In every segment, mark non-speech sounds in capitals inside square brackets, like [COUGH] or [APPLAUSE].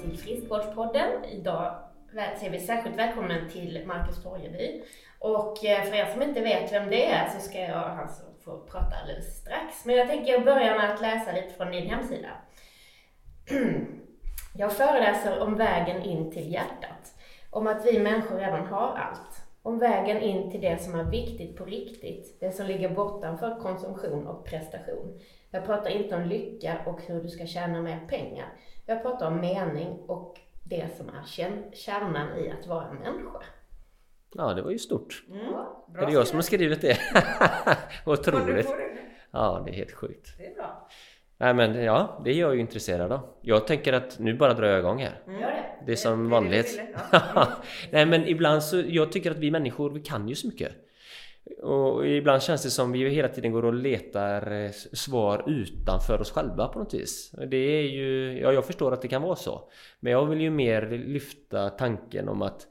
till Friskvårdspodden. Idag säger vi särskilt välkommen till Marcus Torjeby. Och eh, för er som inte vet vem det är så ska jag alltså få prata alldeles strax. Men jag tänker börja med att läsa lite från din hemsida. [CLEARS THROAT] Jag föreläser om vägen in till hjärtat. Om att vi människor redan har allt. Om vägen in till det som är viktigt på riktigt. Det som ligger bortanför konsumtion och prestation. Jag pratar inte om lycka och hur du ska tjäna mer pengar. Jag pratar om mening och det som är kärnan i att vara en människa. Ja, det var ju stort. Mm. är det jag som har skrivit det? [LAUGHS] Otroligt. Ja, det är helt sjukt. Det är bra. Nej men ja, det är jag ju intresserad av. Jag tänker att nu bara drar jag igång här. Mm. Det. Det är som vanligt. [LAUGHS] Nej men ibland så, jag tycker att vi människor, vi kan ju så mycket. Och ibland känns det som vi hela tiden går och letar eh, svar utanför oss själva på något vis. Det är ju, ja jag förstår att det kan vara så. Men jag vill ju mer lyfta tanken om att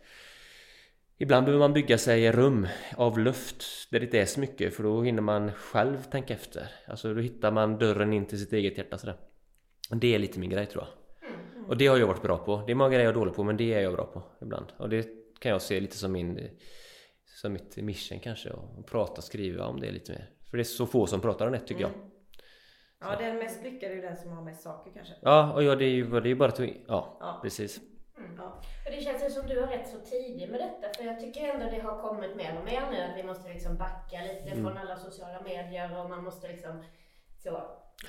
Ibland behöver man bygga sig rum av luft där det inte är så mycket för då hinner man själv tänka efter. Alltså då hittar man dörren in till sitt eget hjärta sådär. Det är lite min grej tror jag. Och det har jag varit bra på. Det är många grejer jag är dålig på men det är jag bra på ibland. Och det kan jag se lite som min som mitt mission kanske. Att prata och skriva om det lite mer. För det är så få som pratar om det tycker mm. jag. Ja, den mest lyckade är ju den som har mest saker kanske. Ja, och ja, det är ju det är bara att... Ja, ja. precis. Mm. Ja. För det känns ju som du har rätt så tidig med detta. För jag tycker ändå det har kommit mer och mer nu att vi måste liksom backa lite mm. från alla sociala medier och man måste liksom så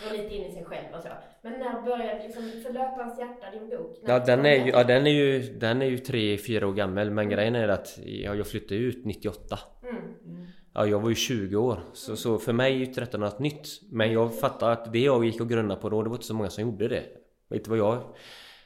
gå lite in i sig själv och så. Men när började liksom Förlöparens hjärta, din bok? Ja den, är ju, ja den är ju den är ju 3-4 år gammal men mm. grejen är att ja, jag flyttade ut 98. Mm. Ja, jag var ju 20 år så, så för mig är ju 13 något nytt. Men jag fattar att det jag gick och grundade på då, det var inte så många som gjorde det. Vet du vad jag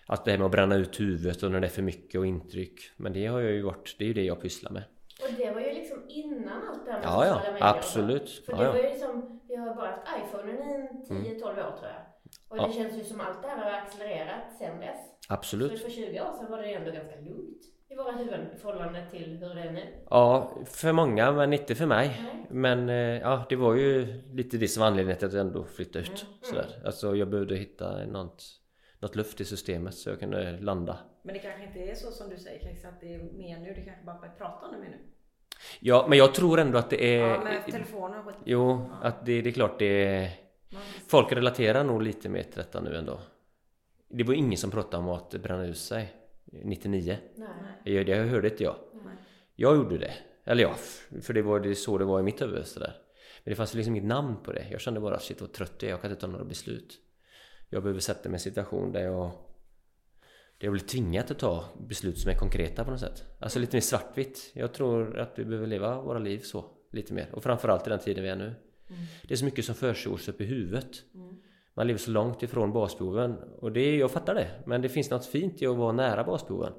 att det här med att bränna ut huvudet och när det är för mycket och intryck. Men det har jag ju varit, det är ju det jag pysslar med. Och det var ju liksom innan allt det här med ja, sociala ja, medier. Absolut. För ja, det var ju liksom, har bara haft iPhonen i 10-12 mm. år tror jag. Och det ja. känns ju som allt det här har accelererat sen dess. Absolut. Så för 20 år sedan var det ändå ganska lugnt i våra huvuden i förhållande till hur det är nu. Ja, för många men inte för mig. Nej. Men eh, ja, det var ju lite det som var anledningen till att jag ändå flyttade ut. Mm. Sådär. Alltså jag behövde hitta något något luft i systemet så jag kunde landa. Men det kanske inte är så som du säger Chris, att det är mer nu, det kanske bara börjar prata om det mer nu? Ja, men jag tror ändå att det är... Ja, med telefonen och Jo, ja. att det, det, är klart det är... Folk relaterar nog lite mer till detta nu ändå. Det var ingen som pratade om att bränna ut sig 99. Nej. Det hörde inte jag. Nej. Jag gjorde det. Eller ja, för det var det så det var i mitt huvud sådär. Men det fanns liksom inget namn på det. Jag kände bara shit vad trött jag är, jag kan inte ta några beslut jag behöver sätta mig i en situation där jag jag blir tvingad att ta beslut som är konkreta på något sätt. Alltså lite mer svartvitt. Jag tror att vi behöver leva våra liv så. Lite mer. Och framförallt i den tiden vi är nu. Mm. Det är så mycket som försiggår upp i huvudet. Mm. Man lever så långt ifrån basbehoven. Och det, jag fattar det. Men det finns något fint i att vara nära basbehoven.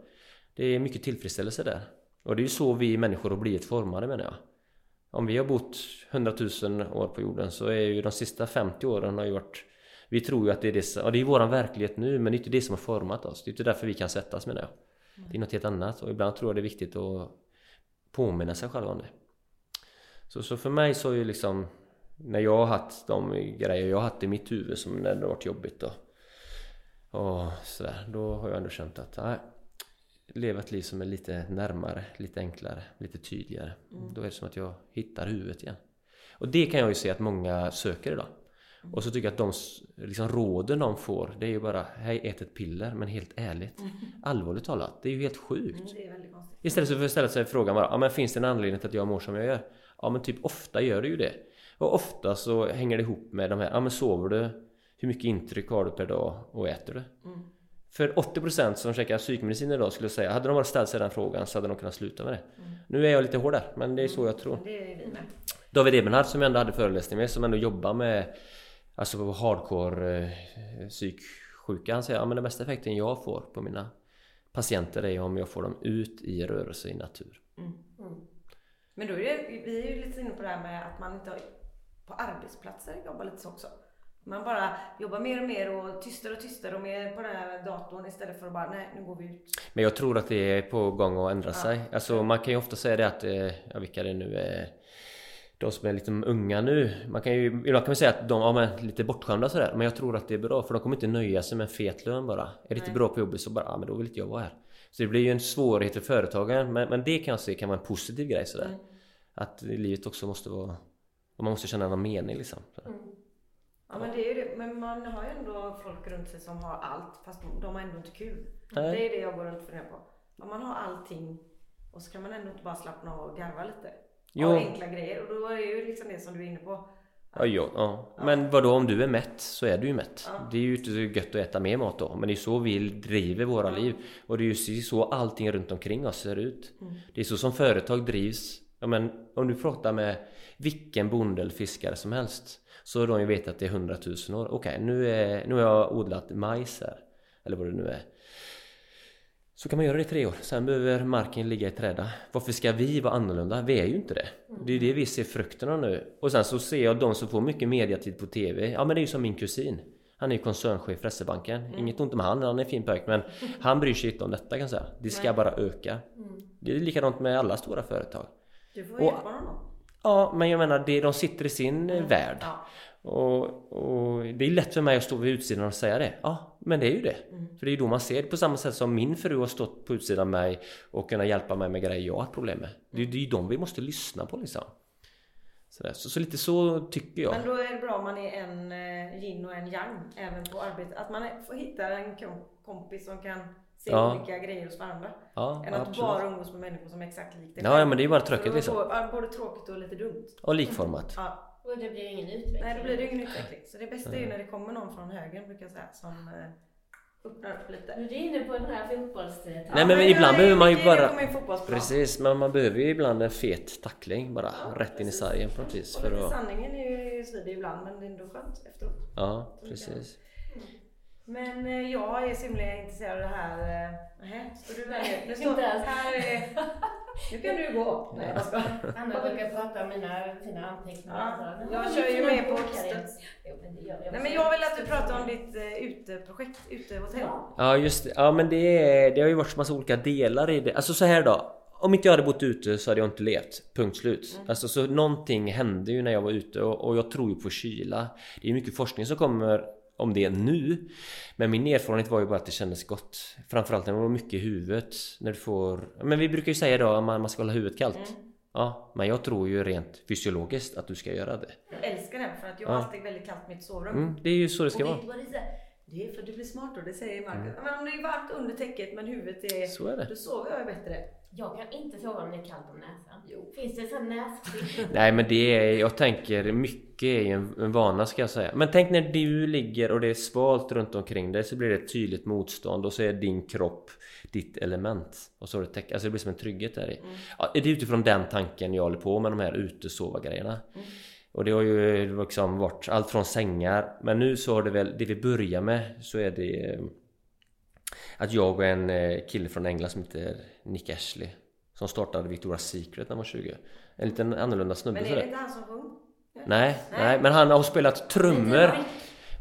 Det är mycket tillfredsställelse där. Och det är ju så vi människor har blivit formade menar jag. Om vi har bott 100 000 år på jorden så är ju de sista 50 åren har ju varit vi tror ju att det är det, ja, det är våran verklighet nu men det är inte det som har format oss. Det är inte därför vi kan sättas menar jag. Det är något helt annat och ibland tror jag det är viktigt att påminna sig själv om det. Så, så för mig så är ju liksom när jag har haft de grejer jag har haft i mitt huvud som när det har varit jobbigt och, och sådär, då har jag ändå känt att nej, leva ett liv som är lite närmare, lite enklare, lite tydligare. Mm. Då är det som att jag hittar huvudet igen. Och det kan jag ju se att många söker idag. Och så tycker jag att de liksom, råden de får det är ju bara Hej ät ett piller men helt ärligt mm. [LAUGHS] Allvarligt talat, det är ju helt sjukt mm, Istället för att ställa sig frågan bara, ja, men finns det en anledning till att jag mår som jag gör? Ja men typ ofta gör det ju det Och ofta så hänger det ihop med de här, ja men sover du? Hur mycket intryck har du per dag och äter du? Mm. För 80% som käkar psykmedicin idag skulle jag säga, hade de bara ställt sig den frågan så hade de kunnat sluta med det. Mm. Nu är jag lite hård där, men det är så jag tror. Det är vi med. David Ebenhard som jag ändå hade föreläsning med, som ändå jobbar med Alltså på hardcore eh, psyksjuka. Han säger att ja, den bästa effekten jag får på mina patienter är om jag får dem ut i rörelse i natur. Mm. Mm. Men då är det, vi är ju lite inne på det här med att man inte har, på arbetsplatser jobbar lite så också. Man bara jobbar mer och mer och tystare och tystare och mer på den här datorn istället för att bara nej, nu går vi ut. Men jag tror att det är på gång att ändra ja. sig. Alltså man kan ju ofta säga det att, eh, ja vilka det nu är de som är lite unga nu, man kan ju, ibland kan man säga att de är lite bortskämda sådär. Men jag tror att det är bra för de kommer inte nöja sig med en fet lön bara. Är det inte bra på jobbet så bara, ja men då vill inte jag vara här. Så det blir ju en svårighet för företagen men, men det kan jag se kan vara en positiv grej sådär. Mm. Att livet också måste vara Och man måste känna någon mening liksom mm. Ja men det är ju det, men man har ju ändå folk runt sig som har allt fast de har ändå inte kul. Nej. Det är det jag går runt och funderar på. Om man har allting och så kan man ändå inte bara slappna av och garva lite jo. av enkla grejer. Och då är det ju liksom det som du är inne på. Ja, ja, ja. Men vadå om du är mätt så är du ju mätt. Ja. Det är ju inte så gött att äta mer mat då. Men det är så vi driver våra ja. liv. Och det är ju så allting runt omkring oss ser ut. Mm. Det är så som företag drivs. Ja, men om du pratar med vilken bonde eller fiskare som helst. Så har de ju vetat att det är hundratusen år. Okej, okay, nu, nu har jag odlat majs här. Eller vad det nu är. Så kan man göra det i tre år, sen behöver marken ligga i träda. Varför ska vi vara annorlunda? Vi är ju inte det. Det är det vi ser frukterna nu. Och sen så ser jag de som får mycket mediatid på TV. Ja men det är ju som min kusin. Han är ju koncernchef för SE-banken. Mm. Inget ont om han, han är en fin pojk men han bryr sig inte om detta kan jag säga. Det ska Nej. bara öka. Mm. Det är likadant med alla stora företag. Du får hjälpa honom. Ja, men jag menar, det, de sitter i sin mm. värld. Ja. Och, och, det är lätt för mig att stå vid utsidan och säga det. Ja, men det är ju det. Mm. För det är ju då man ser det på samma sätt som min fru har stått på utsidan av mig och kunnat hjälpa mig med grejer jag har problem med. Det, är, det är ju de vi måste lyssna på liksom. Så, så, så, lite så tycker jag. Men då är det bra om man är en eh, yin och en yang även på arbetet. Att man får hitta en kompis som kan se ja. olika grejer hos varandra. Ja, än att absolut. bara umgås med människor som är exakt lik dig Ja, ja men det är ju bara tråkigt liksom. Både tråkigt och lite dumt. Och likformat. Ja. Och det blir ingen utveckling. Nej, det blir det ingen utveckling. Så det bästa är ju när det kommer någon från höger brukar jag säga, som eh, öppnar upp lite. Nu är du inne på den här fotbollstiden. Nej men, ibland behöver man ju bara... Precis, men man behöver ju ibland en fet tackling bara. Ja, rätt in i sargen på något vis. För att... Sanningen är ju svider ibland men det är ändå skönt efteråt. Ja, precis. Men eh, jag är så himla intresserad av det här. Nähä, står du där nu? står här är... [LAUGHS] Nu kan du gå. Nej, jag ska. Anna brukar prata om mina fina anteckningar. Ja, jag kör ju med på orkestern. Nej, men jag vill att du pratar om ditt uh, uteprojekt, utehotell. Ja, just det. Ja, men det, är, det har ju varit massa olika delar i det. Alltså så här då. Om inte jag hade bott ute så hade jag inte levt. Punkt slut. Mm. Alltså så någonting hände ju när jag var ute och, och jag tror ju på kyla. Det är mycket forskning som kommer om det nu. Men min erfarenhet var ju bara att det kändes gott. Framförallt när det var mycket i huvudet. När du får... Men vi brukar ju säga då att man ska hålla huvudet kallt. Mm. Ja, men jag tror ju rent fysiologiskt att du ska göra det. Jag älskar det för att jag har alltid väldigt kallt i mitt sovrum. Mm, det är ju så det ska och vara. Det, det är för att du blir smartare, det säger Marcus. Mm. Men om det är varmt under täcket men huvudet är... Så är det. Då sover jag bättre. Jag kan inte sova om det är kallt om näsan. Jo. Finns det sån nässkydd? [LAUGHS] Nej men det är, jag tänker mycket är en, en vana ska jag säga. Men tänk när du ligger och det är svalt runt omkring dig så blir det ett tydligt motstånd och så är din kropp ditt element. Och så är det täck, alltså det blir som en trygghet där i. Mm. Ja, det är utifrån den tanken jag håller på med de här utesova-grejerna. Mm. Och det har ju liksom varit allt från sängar Men nu så har det väl, det vi börjar med så är det Att jag och en eh, kille från England som heter Nick Ashley Som startade Victoria's Secret när han var 20 En liten annorlunda snubbe Men är det inte han som sjöng? Nej, nej, nej, men han har spelat trummor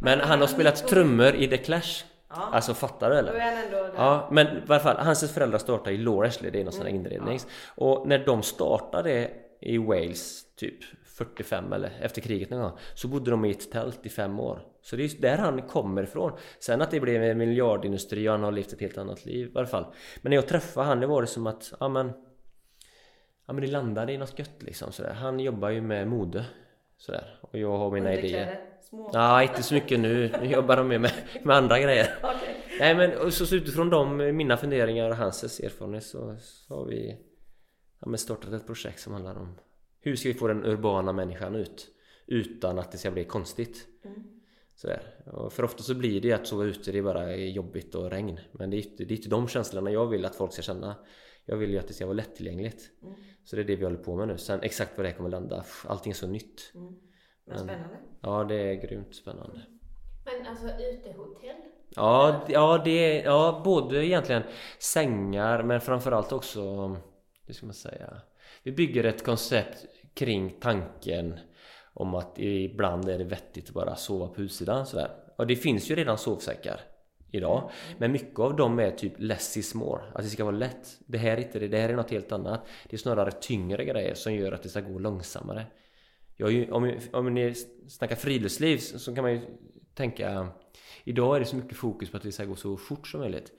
Men han har spelat trummor i The Clash Ja. Alltså fattar du eller? Ja, men i alla fall, hans föräldrar startade i Law Ashley, det är någon sån mm. inrednings. Ja. Och när de startade i Wales, typ 45 eller efter kriget någon gång Så bodde de i ett tält i fem år Så det är där han kommer ifrån Sen att det blev en miljardindustri och han har levt ett helt annat liv i alla fall Men när jag träffade han det var det som att Ja men Ja men det landade i något gött liksom sådär Han jobbar ju med mode Sådär Och jag har mina idéer Små. Ja, inte så mycket nu. Nu jobbar de med, med andra grejer. [LAUGHS] okay. Nej men så, så utifrån de, mina funderingar och hans erfarenhet så, så har vi ja, men startat ett projekt som handlar om hur ska vi få den urbana människan ut? Utan att det ska bli konstigt. Mm. Sådär. Och för ofta så blir det att sova ute, det är bara jobbigt och regn. Men det är inte, det är inte de känslorna jag vill att folk ska känna. Jag vill ju att det ska vara lättillgängligt. Mm. Så det är det vi håller på med nu. Sen exakt vad det kommer landa, allting är så nytt. Mm. Men spännande. Ja, det är grymt spännande. Men alltså utehotell? Ja, ja, det är, ja, både egentligen sängar men framförallt också, hur ska man säga? Vi bygger ett koncept kring tanken om att ibland är det vettigt att bara sova på utsidan sådär. Och det finns ju redan sovsäckar idag. Mm. Men mycket av dem är typ less is more. Att det ska vara lätt. Det här är inte det, det här är något helt annat. Det är snarare tyngre grejer som gör att det ska gå långsammare. Jag, om, om ni snackar friluftsliv så kan man ju tänka Idag är det så mycket fokus på att det ska gå så fort som möjligt.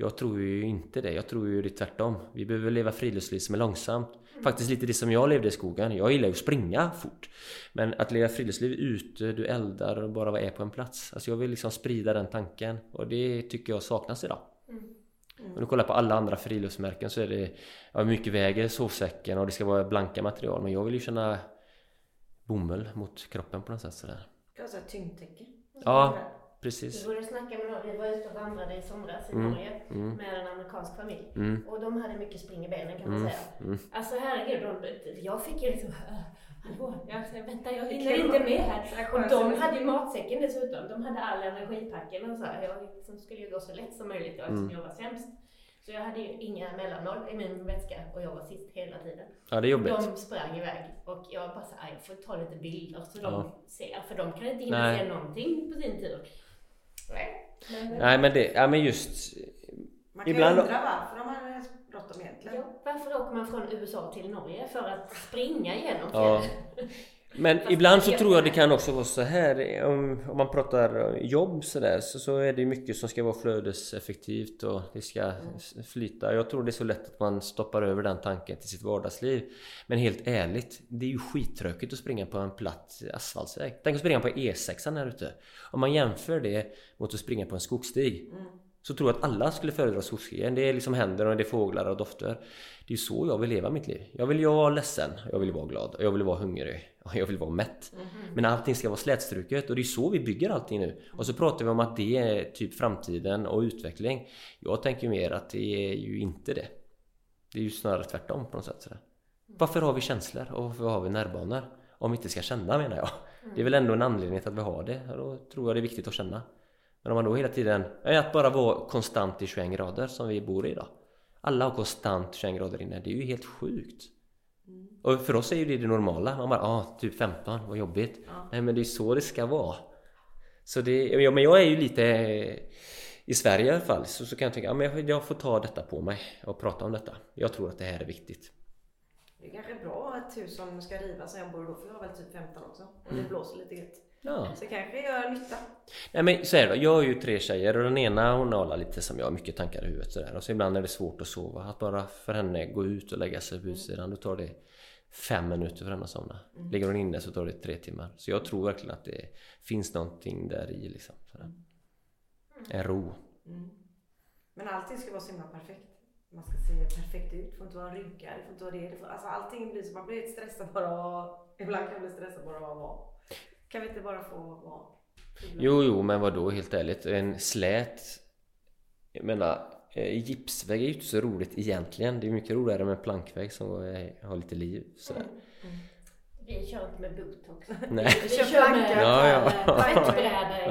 Jag tror ju inte det. Jag tror ju det är tvärtom. Vi behöver leva friluftsliv som är långsamt. Faktiskt lite det som jag levde i skogen. Jag gillar ju att springa fort. Men att leva friluftsliv ute, du eldar och bara är på en plats. Alltså jag vill liksom sprida den tanken. Och det tycker jag saknas idag. Mm. Mm. Om du kollar på alla andra friluftsmärken så är det ja, mycket väger sovsäcken och det ska vara blanka material. Men jag vill ju känna bomull mot kroppen på något sätt sådär. Alltså tyngdtäcke? Ja, Precis. Vi började snacka med någon, vi var ute och vandrade i somras i mm. Norge mm. med en amerikansk familj. Mm. Och de hade mycket spring i benen kan man mm. säga. Mm. Alltså herregud, de, jag fick ju liksom Hallå, jag, vänta jag hinner inte med här. Och de hade ju matsäcken dessutom. De hade all energipacken och så. Jag liksom skulle ju gå så lätt som möjligt då, eftersom mm. jag var sämst. Så jag hade ju inga mellanmål i min väska och jag var sist hela tiden. Ja, det är jobbigt. De sprang iväg och jag bara så jag får ta lite bilder så de ja. ser, för de kan inte hinna se någonting på sin tur. Nej. Men, Nej men det, ja men just Man kan ibland... undra varför de har bråttom egentligen. Ja, varför åker man från USA till Norge? För att springa igenom ja. Men Fast ibland så tror jag det kan också vara så här om, om man pratar jobb sådär så, så är det mycket som ska vara flödeseffektivt och det ska mm. flyta. Jag tror det är så lätt att man stoppar över den tanken till sitt vardagsliv. Men helt ärligt, det är ju skittråkigt att springa på en platt asfaltsväg. Tänk att springa på E6 här ute. Om man jämför det mot att springa på en skogsstig. Mm. Så tror jag att alla skulle föredra skogsstigen. Det är liksom händer och det är fåglar och dofter. Det är så jag vill leva mitt liv. Jag vill ju vara ledsen, jag vill vara glad, jag vill vara hungrig och [LAUGHS] jag vill vara mätt. Mm -hmm. Men allting ska vara slätstruket och det är så vi bygger allting nu. Och så pratar vi om att det är typ framtiden och utveckling. Jag tänker mer att det är ju inte det. Det är ju snarare tvärtom på något sätt. Sådär. Varför har vi känslor och varför har vi nervbanor? Om vi inte ska känna menar jag. Det är väl ändå en anledning till att vi har det. Då tror jag det är viktigt att känna. Men om man då hela tiden... Att bara vara konstant i 21 grader som vi bor i idag. Alla har konstant 21 grader inne. Det är ju helt sjukt. Mm. Och för oss är ju det det normala. Man bara, ah, typ 15, vad jobbigt. Ja. Nej men det är så det ska vara. Så det, ja, men jag är ju lite i Sverige i alla fall så, så kan jag tänka, ja, men jag får ta detta på mig och prata om detta. Jag tror att det här är viktigt. Det är kanske bra ett hus som ska rivas och jag bor då, för jag har väl typ 15 också. Och det mm. blåser lite gött. Ja. Så kanske gör nytta. Nej men så det Jag har ju tre tjejer och den ena hon håller lite som jag, mycket tankar i huvudet sådär. Och så ibland är det svårt att sova. Att bara för henne gå ut och lägga sig på mm. utsidan, då tar det fem minuter för henne att somna. Mm. Ligger hon inne så tar det tre timmar. Så jag tror verkligen att det finns någonting där i liksom. Sådär. Mm. En ro. Mm. Men allting ska vara så himla perfekt. Man ska se perfekt ut, det får inte vara en det får inte vara det. det får, alltså allting blir så, man blir stressad bara och ibland kan man bli stressad bara av att vara. Kan vi inte bara få vara? Jo, jo, men vad då helt ärligt? En slät... Jag menar, eh, gipsvägg är ju inte så roligt egentligen. Det är mycket roligare med en plankvägg som har lite liv. Sådär. Mm. Mm. Vi kör inte med botox. [LAUGHS] Nej. Vi kör plankor. Ja, ja. Tvättbräda i.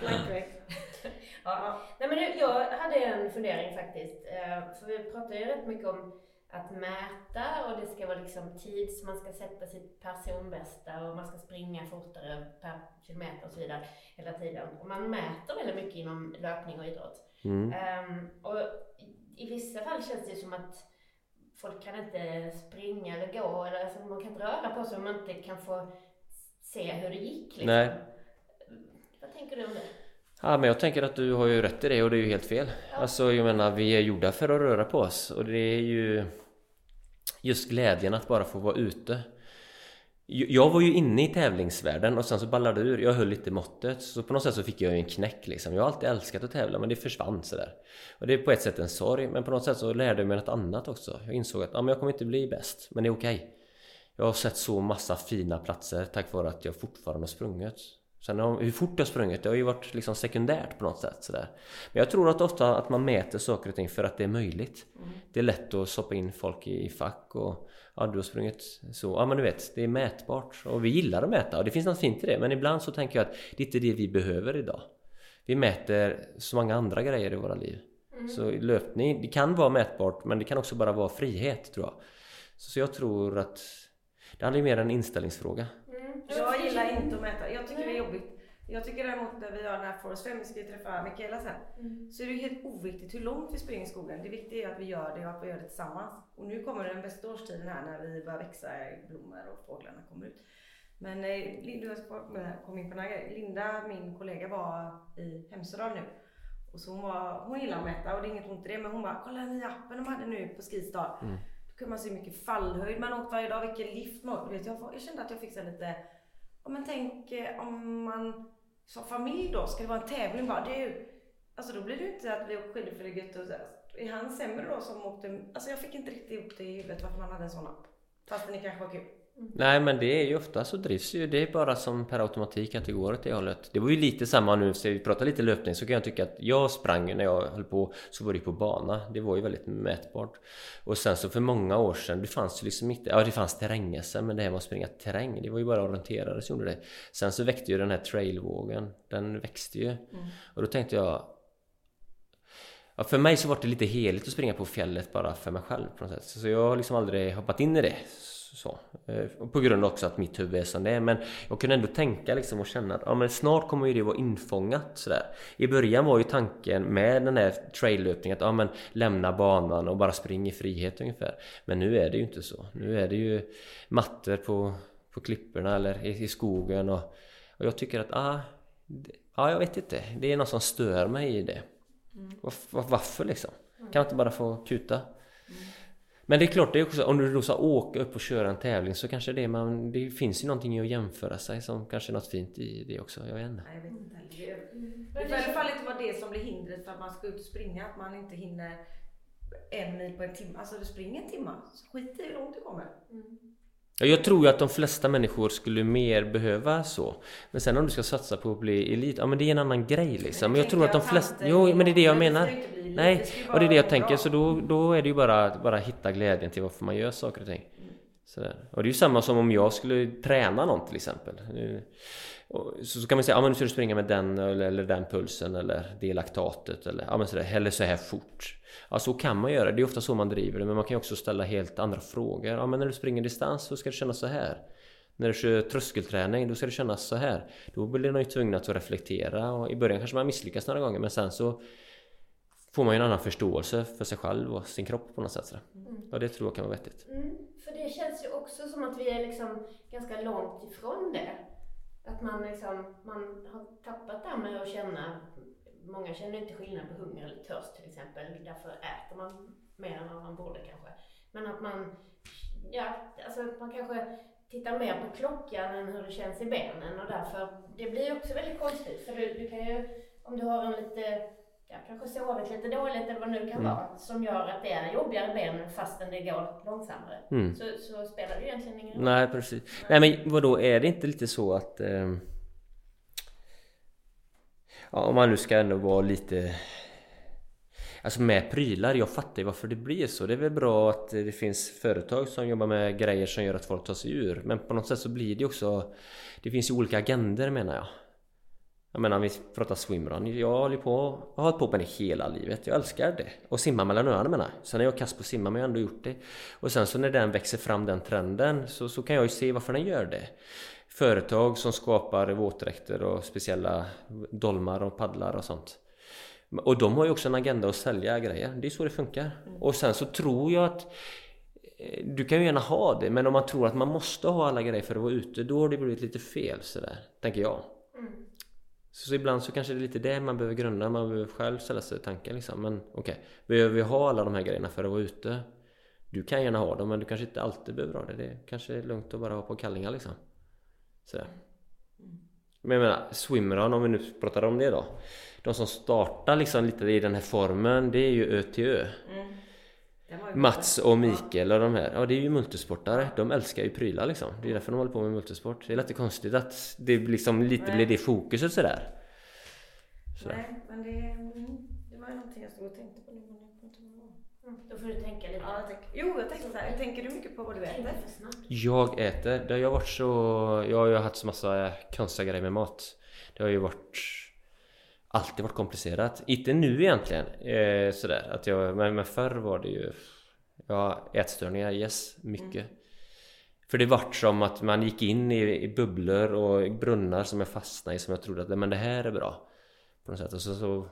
Plankvägg. [LAUGHS] ja. Nej, men jag hade en fundering faktiskt. Eh, för vi pratar ju rätt mycket om att mäta och det ska vara liksom tids, man ska sätta sitt personbästa och man ska springa fortare per kilometer och så vidare hela tiden. Och man mäter väldigt mycket inom löpning och idrott. Mm. Um, och i vissa fall känns det som att folk kan inte springa eller gå eller alltså man kan inte röra på sig om man inte kan få se hur det gick. Liksom. Nej. Vad tänker du om det? Ja men jag tänker att du har ju rätt i det och det är ju helt fel. Ja. Alltså jag menar vi är gjorda för att röra på oss och det är ju just glädjen att bara få vara ute. Jag var ju inne i tävlingsvärlden och sen så ballade det ur. Jag höll lite måttet. Så på något sätt så fick jag ju en knäck liksom. Jag har alltid älskat att tävla men det försvann sådär. Och det är på ett sätt en sorg men på något sätt så lärde jag mig något annat också. Jag insåg att ja, men jag kommer inte bli bäst men det är okej. Okay. Jag har sett så massa fina platser tack vare att jag fortfarande har sprungit. Sen hur fort jag sprungit, det har ju varit liksom sekundärt på något sätt sådär. Men jag tror att ofta att man mäter saker och ting för att det är möjligt. Mm. Det är lätt att stoppa in folk i fack och ja, du har sprungit så. Ja men du vet, det är mätbart. Och vi gillar att mäta och det finns något fint i det. Men ibland så tänker jag att det är inte det vi behöver idag. Vi mäter så många andra grejer i våra liv. Mm. Så löpning, det kan vara mätbart men det kan också bara vara frihet tror jag. Så jag tror att det handlar mer om en inställningsfråga. Jag gillar inte att mäta. Jag tycker det är jobbigt. Jag tycker däremot när vi har den här Forest 5, vi ska ju träffa Mikaela sen. Mm. Så är det helt oviktigt hur långt vi springer i skogen. Det viktiga är att vi gör det och att vi gör det tillsammans. Och nu kommer den bästa årstiden här när vi börjar växa blommor och fåglarna kommer ut. Men Linda, kom in på Linda, min kollega var i Hemsedal nu. Och så hon, var, hon gillar att mäta och det är inget ont i det men hon bara kolla den nya appen de hade nu på Skistar. Mm. Kunde man se hur mycket fallhöjd man åkt varje dag, vilken lift man vet, jag, jag kände att jag fick så lite, ja, men tänk eh, om man som familj då, ska det vara en tävling bara, det är ju, alltså då blir det ju inte att vi åker skidor för det är gött och så. Är han sämre då som åkte, alltså jag fick inte riktigt ihop det i huvudet varför man hade en sån app. Fast det kanske var kul. Nej men det är ju ofta så drivs ju det är bara som per automatik att det går åt det hållet. Det var ju lite samma nu, så vi pratar lite löpning så kan jag tycka att jag sprang när jag höll på så var det på bana. Det var ju väldigt mätbart. Och sen så för många år sedan, det fanns ju liksom inte, ja det fanns terräng men det här med att springa terräng, det var ju bara orienterare som gjorde det. Sen så väckte ju den här trailvågen, den växte ju. Mm. Och då tänkte jag Ja, för mig så var det lite heligt att springa på fjället bara för mig själv på något sätt. Så jag har liksom aldrig hoppat in i det så. Eh, på grund av också att mitt huvud är som det är. Men jag kunde ändå tänka liksom och känna att ja, men snart kommer ju det vara infångat sådär. I början var ju tanken med den här traillöpningen att ja, men lämna banan och bara springa i frihet ungefär. Men nu är det ju inte så. Nu är det ju mattor på, på klipporna eller i, i skogen och, och jag tycker att ah, ja, jag vet inte. Det är något som stör mig i det. Mm. Varför liksom? Kan man inte bara få kuta? Men det är klart, det är också, om du då ska åka upp och köra en tävling så kanske det, man, det finns ju någonting i att jämföra sig som kanske är något fint i det också. Jag vet inte. Jag vet inte heller. Det får i alla fall inte vara det som blir hindret för att man ska ut och springa. Att man inte hinner en mil på en timme. Alltså du springer en timme. Skit i hur långt du kommer. Mm. Jag tror ju att de flesta människor skulle mer behöva så. Men sen om du ska satsa på att bli elit, ja men det är en annan grej liksom. Men jag tror att de flesta... Jo, men det är det jag menar. Nej, och det är det jag tänker. Så då, då är det ju bara bara hitta glädjen till varför man gör saker och ting. Sådär. Och det är ju samma som om jag skulle träna någon till exempel. Så, så kan man säga, ja men nu ska du springa med den eller, eller den pulsen eller det laktatet eller, ja, men sådär, eller så här fort. Ja, så kan man göra. Det är ofta så man driver det. Men man kan ju också ställa helt andra frågor. Ja, men när du springer distans så ska det kännas så här. När du kör tröskelträning då ska det kännas så här. Då blir man ju tvungen att reflektera och i början kanske man misslyckas några gånger men sen så får man ju en annan förståelse för sig själv och sin kropp på något sätt. Mm. Ja, det tror jag kan vara vettigt. Mm. För det känns ju också som att vi är liksom ganska långt ifrån det. Att man liksom, man har tappat det här med att känna många känner inte skillnad på hunger eller törst till exempel. Därför äter man mer än vad man borde kanske. Men att man, ja, alltså man kanske tittar mer på klockan än hur det känns i benen och därför, det blir också väldigt konstigt. För du, du kan ju, om du har en lite, ja, kanske sovit lite dåligt eller vad det nu kan mm. vara, som gör att det är jobbigare benen fastän det går långsammare. Mm. Så, så spelar det egentligen ingen roll. Nej precis. Nej men vadå, är det inte lite så att eh ja, om man nu ska ändå vara lite Alltså med prylar, jag fattar ju varför det blir så. Det är väl bra att det finns företag som jobbar med grejer som gör att folk tar sig ur. Men på något sätt så blir det också... Det finns ju olika agender menar jag. Jag menar om vi pratar swimrun. Jag håller på, jag har hållit på med det hela livet. Jag älskar det. Och simma mellan öarna menar jag. Sen är jag kass på att simma men jag har ändå gjort det. Och sen så när den växer fram den trenden så, så kan jag ju se varför den gör det företag som skapar våtdräkter och speciella dolmar och paddlar och sånt. Och de har ju också en agenda att sälja grejer. Det är så det funkar. Mm. Och sen så tror jag att eh, du kan ju gärna ha det, men om man tror att man måste ha alla grejer för att vara ute, då har det blivit lite fel sådär, tänker jag. Mm. Så ibland så kanske det är lite det man behöver grunda, man behöver själv ställa sig tanken liksom. Men okej, okay, behöver vi ha alla de här grejerna för att vara ute? Du kan gärna ha dem, men du kanske inte alltid behöver ha det. Det kanske är lugnt att bara ha på kallingar liksom. Så. Men jag menar, swimrun om vi nu pratar om det då. De som startar liksom lite i den här formen, det är ju Ö till Ö. Mm. Mats och Mikael och de här, ja det är ju multisportare. De älskar ju prylar liksom. Det är därför de håller på med multisport. Det är lite konstigt att det liksom lite Nej. blir det fokuset sådär. Så. Nej, men det, mm, det var ju någonting jag stod och tänkte på nu. Då får du tänka lite. Ja, jag tänk, jo, jag tänkte så här. Tänker du mycket på vad du äter? Jag äter. Det har ju varit så... Jag har ju haft så massa konstiga grejer med mat. Det har ju varit... Alltid varit komplicerat. Inte nu egentligen. Eh, sådär. Att jag, men, men förr var det ju... Ja, ätstörningar, yes. Mycket. Mm. För det vart som att man gick in i, i bubblor och brunnar som jag fastnade i som jag trodde att men det här är bra. På något sätt. Och så, så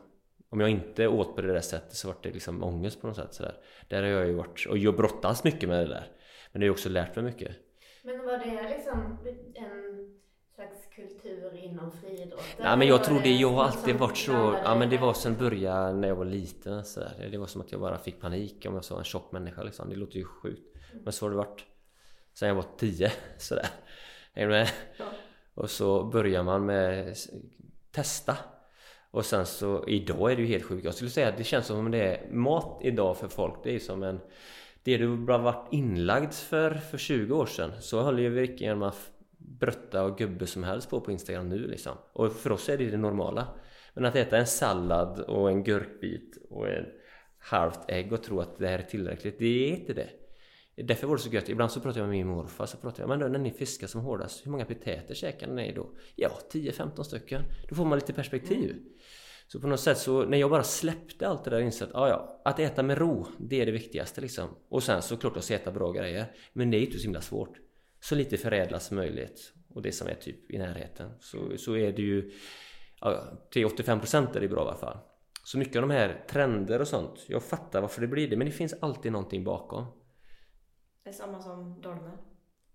om jag inte åt på det där sättet så vart det liksom ångest på något sätt sådär. Där har jag ju varit, och jag brottas mycket med det där. Men det har ju också lärt mig mycket. Men var det liksom en kultur inom friidrotten? Nej men jag tror det, jag har alltid varit så, ja men det var sen början när jag var liten så där. Det var som att jag bara fick panik om jag såg en tjock människa liksom. Det låter ju sjukt. Mm. Men så har det varit sen jag var tio [LAUGHS] sådär. Är du med? Ja. Och så börjar man med testa. Och sen så idag är det ju helt sjukt. Jag skulle säga att det känns som om det är mat idag för folk. Det är som en det du bara varit inlagd för för 20 år sedan så håller ju vilken man brötta och gubbe som helst på på Instagram nu liksom. Och för oss är det det normala. Men att äta en sallad och en gurkbit och ett halvt ägg och tro att det här är tillräckligt, det är inte det. Därför var det så gött. Ibland så pratar jag med min morfar så pratar jag men då när ni fiskar som hårdast, hur många potäter käkar ni då? Ja, 10-15 stycken. Då får man lite perspektiv. Mm. Så på något sätt så när jag bara släppte allt det där insåg att ah, ja, att äta med ro, det är det viktigaste liksom. Och sen såklart att äta bra grejer. Men det är ju inte så himla svårt. Så lite förädlat som möjligt. Och det som är typ i närheten. Så, så är det ju ja, till 85% är det bra i alla fall. Så mycket av de här trender och sånt, jag fattar varför det blir det. Men det finns alltid någonting bakom. Det är samma som dolmen.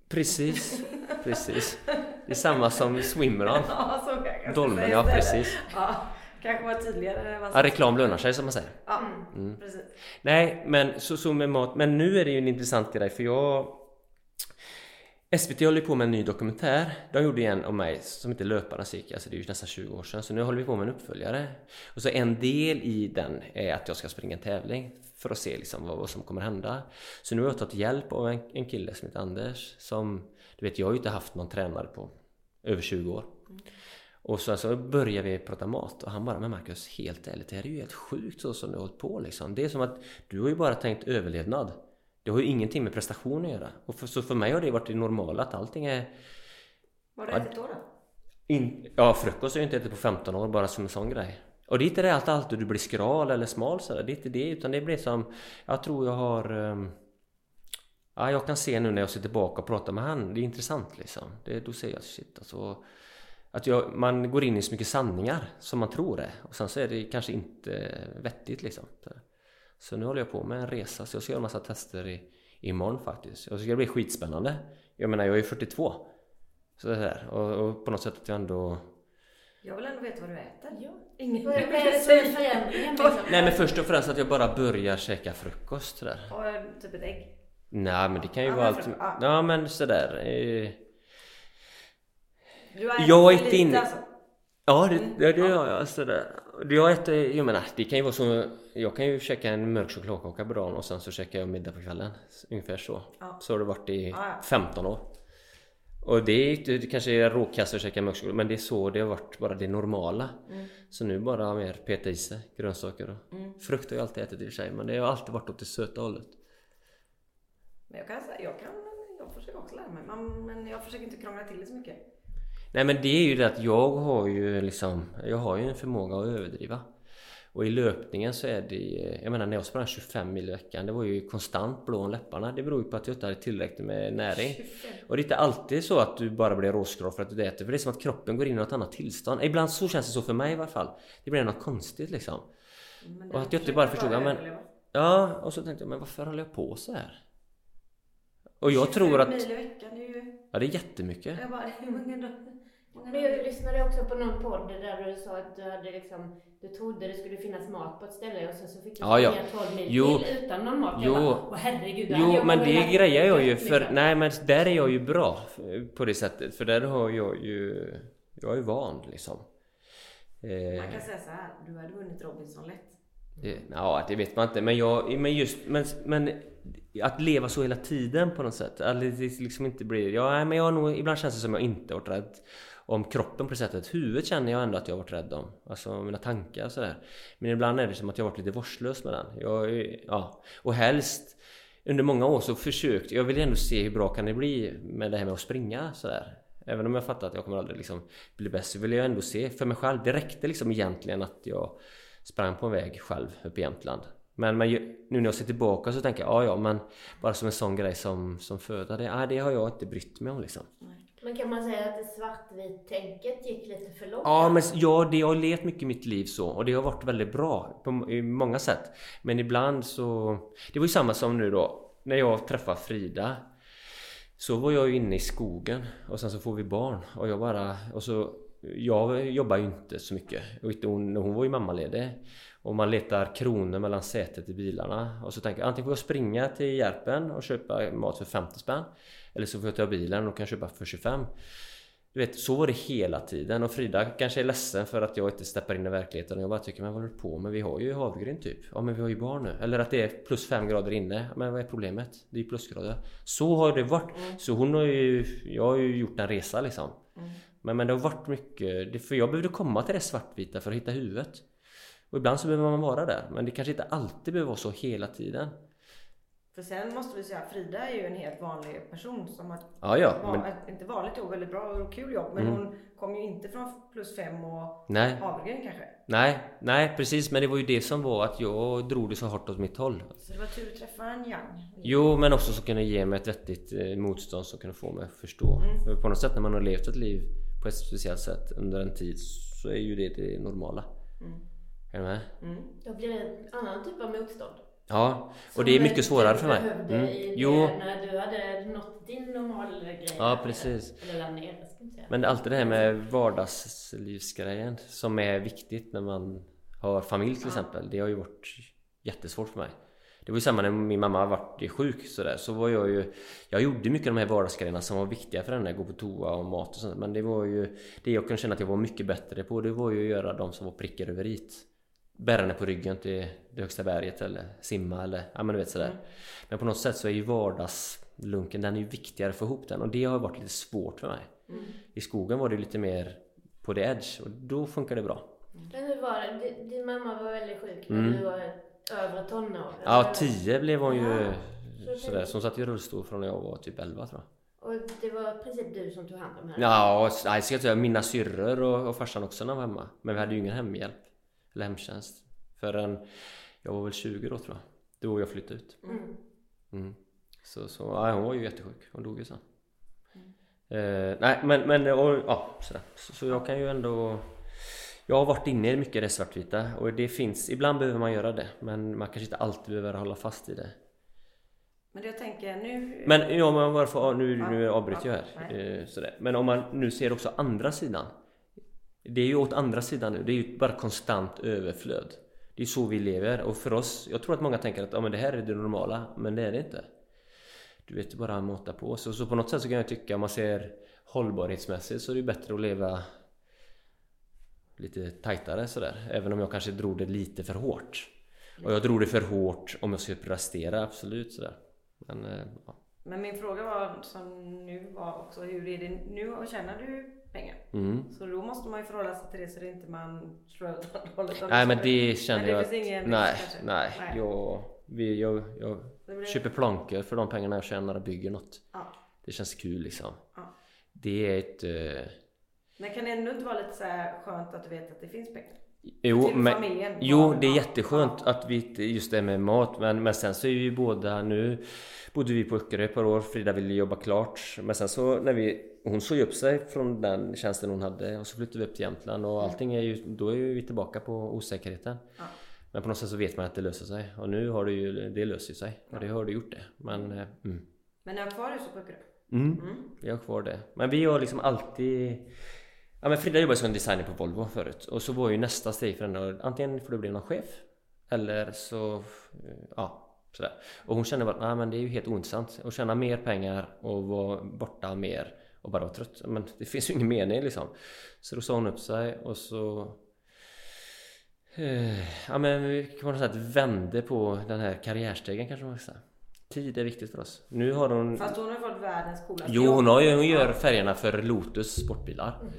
Precis, [LAUGHS] precis. Det är samma som swimrun. [LAUGHS] Ja, Dolmen, ja precis. Ja. Kanske var tydligare. Ja, reklam lönar sig som man säger. Ja, mm. precis. Nej, men så, så med mat. Men nu är det ju en intressant grej för jag SVT håller på med en ny dokumentär. De gjorde en om mig som heter Löparnas gick, alltså det är ju nästan 20 år sedan. Så nu håller vi på med en uppföljare. Och så en del i den är att jag ska springa en tävling för att se liksom vad, vad som kommer hända. Så nu har jag tagit hjälp av en, en kille som heter Anders som, du vet jag har ju inte haft någon tränare på över 20 år. Mm. Och så alltså börjar vi prata mat och han bara Men Marcus, helt ärligt, det här är ju helt sjukt så som du har hållit på liksom. Det är som att du har ju bara tänkt överlevnad. Det har ju ingenting med prestation att göra. Och för, så för mig har det varit det normala att allting är... Vad har du ätit då? då? In, ja, frukost har jag inte ätit på 15 år bara som en sån grej. Och det är inte det att alltid du blir skral eller smal sådär. Det är inte det utan det blir som... Jag tror jag har... Um, ja, jag kan se nu när jag sitter tillbaka och pratar med han. Det är intressant liksom. Det, då ser jag shit alltså att jag, man går in i så mycket sanningar som man tror det och sen så är det kanske inte vettigt liksom. Så nu håller jag på med en resa så jag ska göra en massa tester i, imorgon faktiskt. Och så ska det bli skitspännande. Jag menar jag är 42. Så det här. Och, och på något sätt att jag ändå jag vill ändå veta vad du äter. Ja. Ingen vad är det [LAUGHS] som förändringen liksom? Nej men först och främst att jag bara börjar käka frukost sådär. Och typ ett ägg? Nej men det kan ju ja, vara allt. Ja men sådär. Eh, du har jag äter lite alltså? Ja, det, mm. det, det gör jag. Sådär. Jag äter, jag menar, det kan ju vara så. Jag kan ju käka en mörk chokladkaka på dagen och sen så käkar jag middag på kvällen. Ungefär så. Ja. Så har det varit i ja, ja. 15 år. Och det, är, det kanske är råkast att käka mörk choklad men det är så det har varit bara det normala. Mm. Så nu bara mer peta i sig grönsaker och mm. frukt har jag alltid ätit i och för sig men det har alltid varit åt det söta hållet. Men jag kan säga, jag kan, jag försöker också lära mig men jag försöker inte krångla till det så mycket. Nej men det är ju det att jag har ju liksom Jag har ju en förmåga att överdriva. Och i löpningen så är det Jag menar när jag sprang 25 mil i veckan Det var ju konstant blå om läpparna. Det beror ju på att jag inte hade tillräckligt med näring. 25. Och det är inte alltid så att du bara blir råskral för att du äter För det är som att kroppen går in i något annat tillstånd. Ibland så känns det så för mig i alla fall. Det blir något konstigt liksom. Och att jag inte bara förstod ja, men, Ja och så tänkte jag men varför håller jag på så här? Och jag tror att... mil i veckan, det är ju... Ja det är jättemycket. Jag bara, [LAUGHS] hur många men jag lyssnade också på någon podd där du sa att du hade liksom, du trodde det skulle finnas mat på ett ställe och sen så fick du ja, ja. 12 mil jo. till utan någon mat. Jo, jag bara, herregud, jo men det grejer jag ju för, liksom. nej men där är jag ju bra på det sättet för där har jag ju, jag är ju van liksom. Eh, man kan säga så här, du hade vunnit Robinson lätt. Det, ja, det vet man inte. Men, jag, men just men, men att leva så hela tiden på något sätt. Att det liksom inte blir... Ja, men jag nog, ibland känns det som jag inte varit rädd om kroppen på det sättet. Huvudet känner jag ändå att jag har varit rädd om. Alltså mina tankar och sådär. Men ibland är det som att jag har varit lite vårdslös med den. Jag, ja. Och helst under många år så försökte jag vill ändå se hur bra kan det bli med det här med att springa sådär. Även om jag fattar att jag kommer aldrig liksom bli bäst så vill jag ändå se för mig själv. Det räckte liksom egentligen att jag sprang på en väg själv uppe i Jämtland. Men, men nu när jag ser tillbaka så tänker jag, ja ja men bara som en sån grej som, som föda, det, ah, det har jag inte brytt mig om liksom. Men kan man säga att det svartvit-tänket gick lite för långt? Ja, men ja, det har levt mycket i mitt liv så och det har varit väldigt bra på många sätt. Men ibland så... Det var ju samma som nu då när jag träffade Frida Så var jag ju inne i skogen och sen så får vi barn och jag bara... Och så, jag jobbar ju inte så mycket. Och hon, hon var ju mammaledig. Och man letar kronor mellan sätet i bilarna. Och så tänker jag antingen får jag springa till Järpen och köpa mat för 50 spänn. Eller så får jag ta bilen och kan köpa för 25. Du vet, så var det hela tiden och Frida kanske är ledsen för att jag inte steppar in i verkligheten och jag bara tycker men vad håller du på med? Vi har ju havregryn typ. Ja men vi har ju barn nu. Eller att det är plus fem grader inne. Men vad är problemet? Det är ju plusgrader. Så har det varit. Mm. Så hon har ju... Jag har ju gjort en resa liksom. Mm. Men, men det har varit mycket... För jag behövde komma till det svartvita för att hitta huvudet. Och ibland så behöver man vara där. Men det kanske inte alltid behöver vara så hela tiden. För sen måste vi säga, Frida är ju en helt vanlig person som har ja, ja, var, men... inte vanligt jobb, väldigt bra och kul jobb. Men mm. hon kom ju inte från plus fem och nej. havregryn kanske. Nej, nej precis. Men det var ju det som var att jag drog det så hårt åt mitt håll. Så det var tur att träffa en Yang? Jo, men också så kunde ge mig ett vettigt eh, motstånd som kunde få mig att förstå. Mm. För på något sätt när man har levt ett liv på ett speciellt sätt under en tid så är ju det det normala. Mm. Är du med? Mm. Då blir det en annan typ av motstånd. Ja, och det är mycket svårare för mig. Mm. Jo. När du hade nått din normalgrej. Ja, precis. Eller ner, Men alltid det här med vardagslivsgrejen som är viktigt när man har familj till exempel. Det har ju varit jättesvårt för mig. Det var ju samma när min mamma var sjuk sådär. Så var jag ju... Jag gjorde mycket av de här vardagsgrejerna som var viktiga för henne. Gå på toa och mat och sånt. Men det var ju... Det jag kunde känna att jag var mycket bättre på det var ju att göra de som var prickar över it bära henne på ryggen till det högsta berget eller simma eller ja men du vet sådär. Mm. Men på något sätt så är ju vardagslunken den är ju viktigare att få ihop den och det har varit lite svårt för mig. Mm. I skogen var det lite mer på the edge och då funkar det bra. Men hur var det? Din mamma var väldigt sjuk när mm. du var övre tonår? Ja, tio blev hon ju ja. sådär. Så hon satt i rullstol från när jag var typ 11 tror jag. Och det var i princip du som tog hand om henne? Ja, nej, ska jag mina syrror och, och farsan också när de var hemma. Men vi hade ju ingen hemhjälp eller hemtjänst förrän jag var väl 20 då tror jag. Då jag flyttade ut. Mm. Mm. Så, så ja, hon var ju jättesjuk. Hon dog ju sen. Mm. Eh, nej men, men och, ja, sådär. Så, så, jag kan ju ändå Jag har varit inne i mycket det svartvita och det finns Ibland behöver man göra det men man kanske inte alltid behöver hålla fast i det. Men jag tänker nu... Men ja, men varför, nu, nu avbryter jag här. Eh, sådär. Men om man nu ser också andra sidan det är ju åt andra sidan nu, det är ju bara konstant överflöd. Det är så vi lever och för oss, jag tror att många tänker att ja, men det här är det normala, men det är det inte. Du vet, bara måtta på. Så, så på något sätt så kan jag tycka, om man ser hållbarhetsmässigt så är det bättre att leva lite tajtare sådär. Även om jag kanske drog det lite för hårt. Och jag drog det för hårt om jag skulle prestera, absolut sådär. Men, eh, ja. Men min fråga var som nu var också, hur är det nu? Och tjänar du pengar. Mm. Så då måste man ju förhålla sig till det så det inte man slår ut hållet. Nej men det känner jag att... Nej, nej, nej. Jag, vi, jag, jag blir... köper plankor för de pengarna jag tjänar och bygger något. Ja. Det känns kul liksom. Ja. Det är ett... Uh... Men kan det ändå inte vara lite så skönt att du vet att det finns pengar? Jo, men, familjen, jo det är jätteskönt att vi just det med mat men, men sen så är vi båda nu bodde vi på Öckerö ett par år Frida ville jobba klart men sen så när vi hon såg upp sig från den tjänsten hon hade och så flyttade vi upp till Jämtland och allting är ju, då är vi tillbaka på osäkerheten. Ja. Men på något sätt så vet man att det löser sig och nu har det ju, det löser sig och det har det gjort det. Men, eh, mm. Men ni har kvar huset på Öckerö? Mm, mm, vi har kvar det. Men vi har liksom alltid Ja men Frida jobbade som designer på Volvo förut och så var ju nästa steg för henne antingen får du bli någon chef eller så, ja sådär. Och hon kände bara, nej men det är ju helt ointressant att tjäna mer pengar och vara borta mer och bara vara trött. Men det finns ju ingen mening liksom. Så då sa hon upp sig och så eh, Ja men vi kan man säga att vände på den här karriärstegen kanske man ska säga. Tid är viktigt för oss. Nu har hon... Fast hon har fått världens coolaste Jo hon, har ju, hon gör färgerna för Lotus sportbilar. Mm.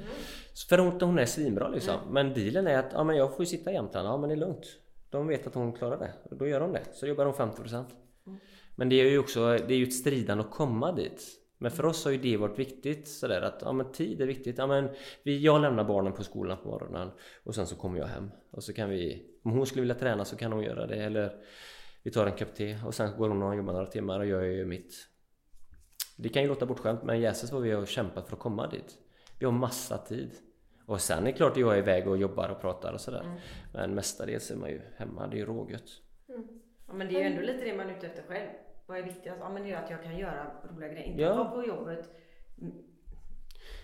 För hon, hon är svinbra liksom. Mm. Men dealen är att ja, men jag får ju sitta i Jämtland. Ja men det är lugnt. De vet att hon klarar det. Då gör hon det. Så jobbar hon 50%. Mm. Men det är ju också det är ju ett stridande att komma dit. Men för oss har ju det varit viktigt sådär att ja, men tid är viktigt. Ja, men vi, jag lämnar barnen på skolan på morgonen och sen så kommer jag hem. Och så kan vi, om hon skulle vilja träna så kan hon göra det eller vi tar en kopp te och sen går hon och jobbar några timmar och jag gör mitt. Det kan ju låta bortskämt men jäses vad vi har kämpat för att komma dit. Vi har massa tid. Och sen är det klart att jag är iväg och jobbar och pratar och sådär. Mm. Men mestadels är man ju hemma, det är ju rågött. Mm. Ja, men det är ju ändå lite det man är ute efter själv. vad är viktigast? Ja men det är att jag kan göra roliga grejer. Inte ja. vara på jobbet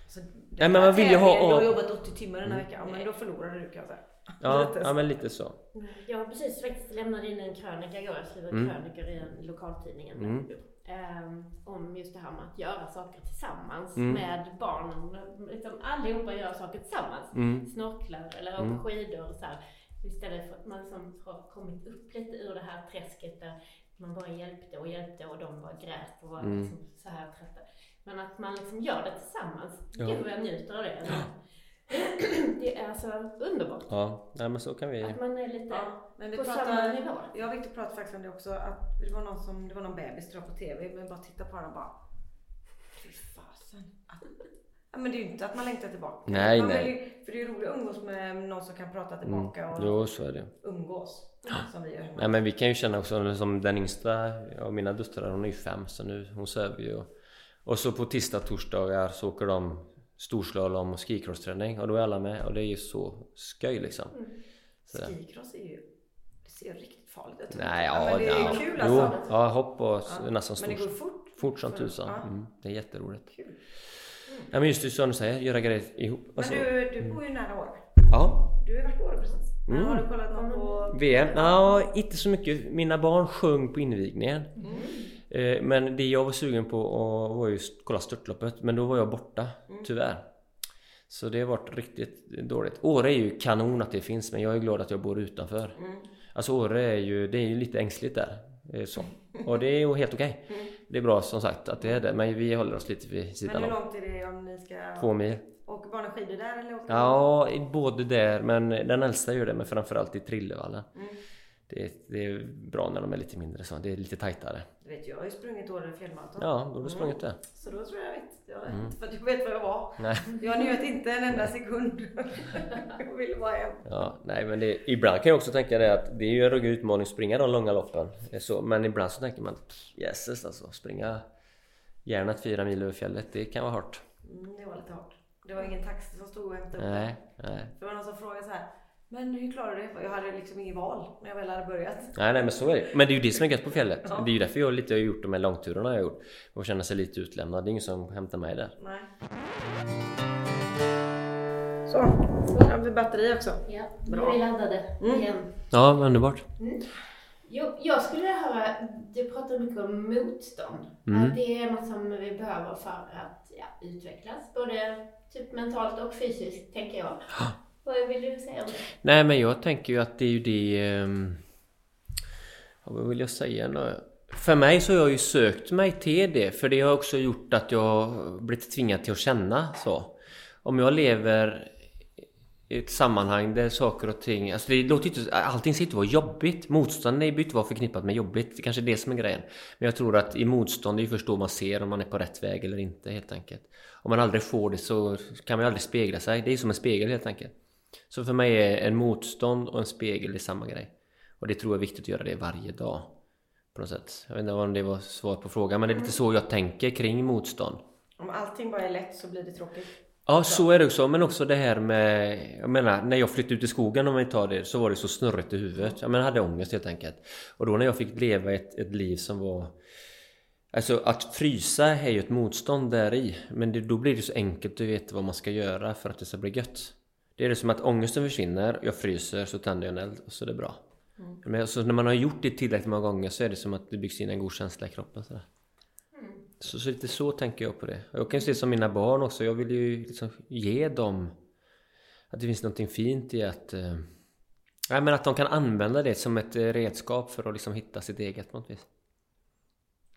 Alltså, Nej, men man vill ju ha... Jag har jobbat 80 timmar den här veckan. Ja, men då förlorar du kan jag säga. Ja, ja men lite så. Jag har precis faktiskt lämnat in en krönika igår. Jag skriver mm. krönikor i lokaltidningen. Mm. Um, om just det här med att göra saker tillsammans mm. med barnen. Liksom allihopa gör saker tillsammans. Mm. Snorklar eller åker mm. skidor och så här. Istället för att man liksom har kommit upp lite ur det här träsket där man bara hjälpte och hjälpte och de bara grät och var mm. liksom så här trötta. Men att man liksom gör det tillsammans. Ja. Gud vad jag njuter av det. [CLEARS THROAT] Det är alltså underbart. Ja, nej, men så kan vi... Att man är lite ja, men vi på pratar, samma nivå. Jag och Victor pratade faktiskt om det också. Att det var någon som, det var någon bebis tror på TV. Men bara titta på den och bara. Fy fasen. Ja, men det är ju inte att man längtar tillbaka. Nej, man nej. Ju, för det är ju roligt att umgås med någon som kan prata tillbaka mm. och jo, så är det. umgås. Som vi gör. Nej, men vi kan ju känna också som den yngsta av mina döttrar, hon är ju fem så nu, hon söver ju. Och, och så på tisdag, torsdagar så åker de storslalom och skicrossträning och då är alla med och det är ju så skoj liksom. Mm. Skicross är ju, det ser riktigt farligt ut. Nej, ja, men det är ja, kul alltså. Jo, ja, hopp och ja. nästan stort. Men det går fort. Fort som tusan. Ja. Mm, det är jätteroligt. Kul. Mm. Ja men just det som du säger, göra grejer ihop. Alltså, men du, du bor ju nära Åre. Ja. Du har varit på Åre precis. Mm. Har du kollat någon på VM? Ja, inte så mycket. Mina barn sjöng på invigningen. Eh, men det jag var sugen på var ju kolla störtloppet men då var jag borta mm. tyvärr. Så det har varit riktigt dåligt. Åre är ju kanon att det finns men jag är glad att jag bor utanför. Mm. Alltså Åre är ju, det är ju lite ängsligt där. Så. [LAUGHS] Och det är ju helt okej. Okay. Mm. Det är bra som sagt att det är det men vi håller oss lite vid sidan. Men hur långt är det om ni ska... Två mil. Åker barnen skidor där eller åker Ja, både där men den äldsta gör det men framförallt i Trillevallen. Mm det, det, är bra när de är lite mindre så. Det är lite tajtare. Vet, jag har ju sprungit Åre fjällmaraton. Ja, då har du sprungit det. Så då tror jag vet. Jag mm. för att jag vet var jag var. Nej. Jag njöt inte en enda sekund. [LAUGHS] jag ville bara hem. Ja, nej men det, ibland kan jag också tänka det att det är ju en ruggig utmaning att springa de långa loppen. Så, men ibland så tänker man jösses alltså, springa gärna ett fyra mil över fjället, det kan vara hårt. Mm, det var lite hårt. Det var ingen taxi som stod och hämtade upp Nej, nej. Det var någon som frågade så här men hur klarade du det? Jag hade liksom inget val när jag väl hade börjat. Nej, nej men så är det. Men det är ju det som är gött på fjället. Ja. Det är ju därför jag lite har gjort de här långturerna jag har gjort. Och känna sig lite utlämnad. Det är ingen som hämtar mig där. Nej. Så, så har vi batteri också. Ja, Bra. nu är vi laddade mm. igen. Ja, underbart. Mm. Jo, jag skulle vilja höra, du pratar mycket om motstånd. Mm. Det är något som vi behöver för att ja, utvecklas, både typ mentalt och fysiskt, tänker jag. Vad vill du säga om det? Nej men jag tänker ju att det är ju det... Um, vad vill jag säga nu? För mig så har jag ju sökt mig till det för det har också gjort att jag blivit tvingad till att känna så. Om jag lever i ett sammanhang där saker och ting... Alltså det låter inte... Allting ska inte vara jobbigt. Motstånd behöver inte vara förknippat med jobbigt. Det kanske är det som är grejen. Men jag tror att i motstånd det är ju först då man ser om man är på rätt väg eller inte helt enkelt. Om man aldrig får det så kan man ju aldrig spegla sig. Det är som en spegel helt enkelt. Så för mig är en motstånd och en spegel det samma grej. Och det tror jag är viktigt att göra det varje dag. På något sätt. Jag vet inte om det var svar på frågan men det är lite så jag tänker kring motstånd. Om allting bara är lätt så blir det tråkigt. Ja, så är det också. Men också det här med... Jag menar, när jag flyttade ut i skogen om vi tar det, så var det så snurrigt i huvudet. Jag menar, hade ångest helt enkelt. Och då när jag fick leva ett, ett liv som var... Alltså att frysa är ju ett motstånd där i. Men det, då blir det så enkelt att veta vad man ska göra för att det ska bli gött. Det är det som att ångesten försvinner, jag fryser, så tänder jag en eld och så är det bra. Mm. Men alltså, när man har gjort det tillräckligt många gånger så är det som att det byggs in en god känsla i kroppen. Sådär. Mm. Så, så lite så tänker jag på det. Jag kan se som mina barn också. Jag vill ju liksom ge dem att det finns någonting fint i att eh, ja, men att de kan använda det som ett eh, redskap för att liksom hitta sitt eget på något vis.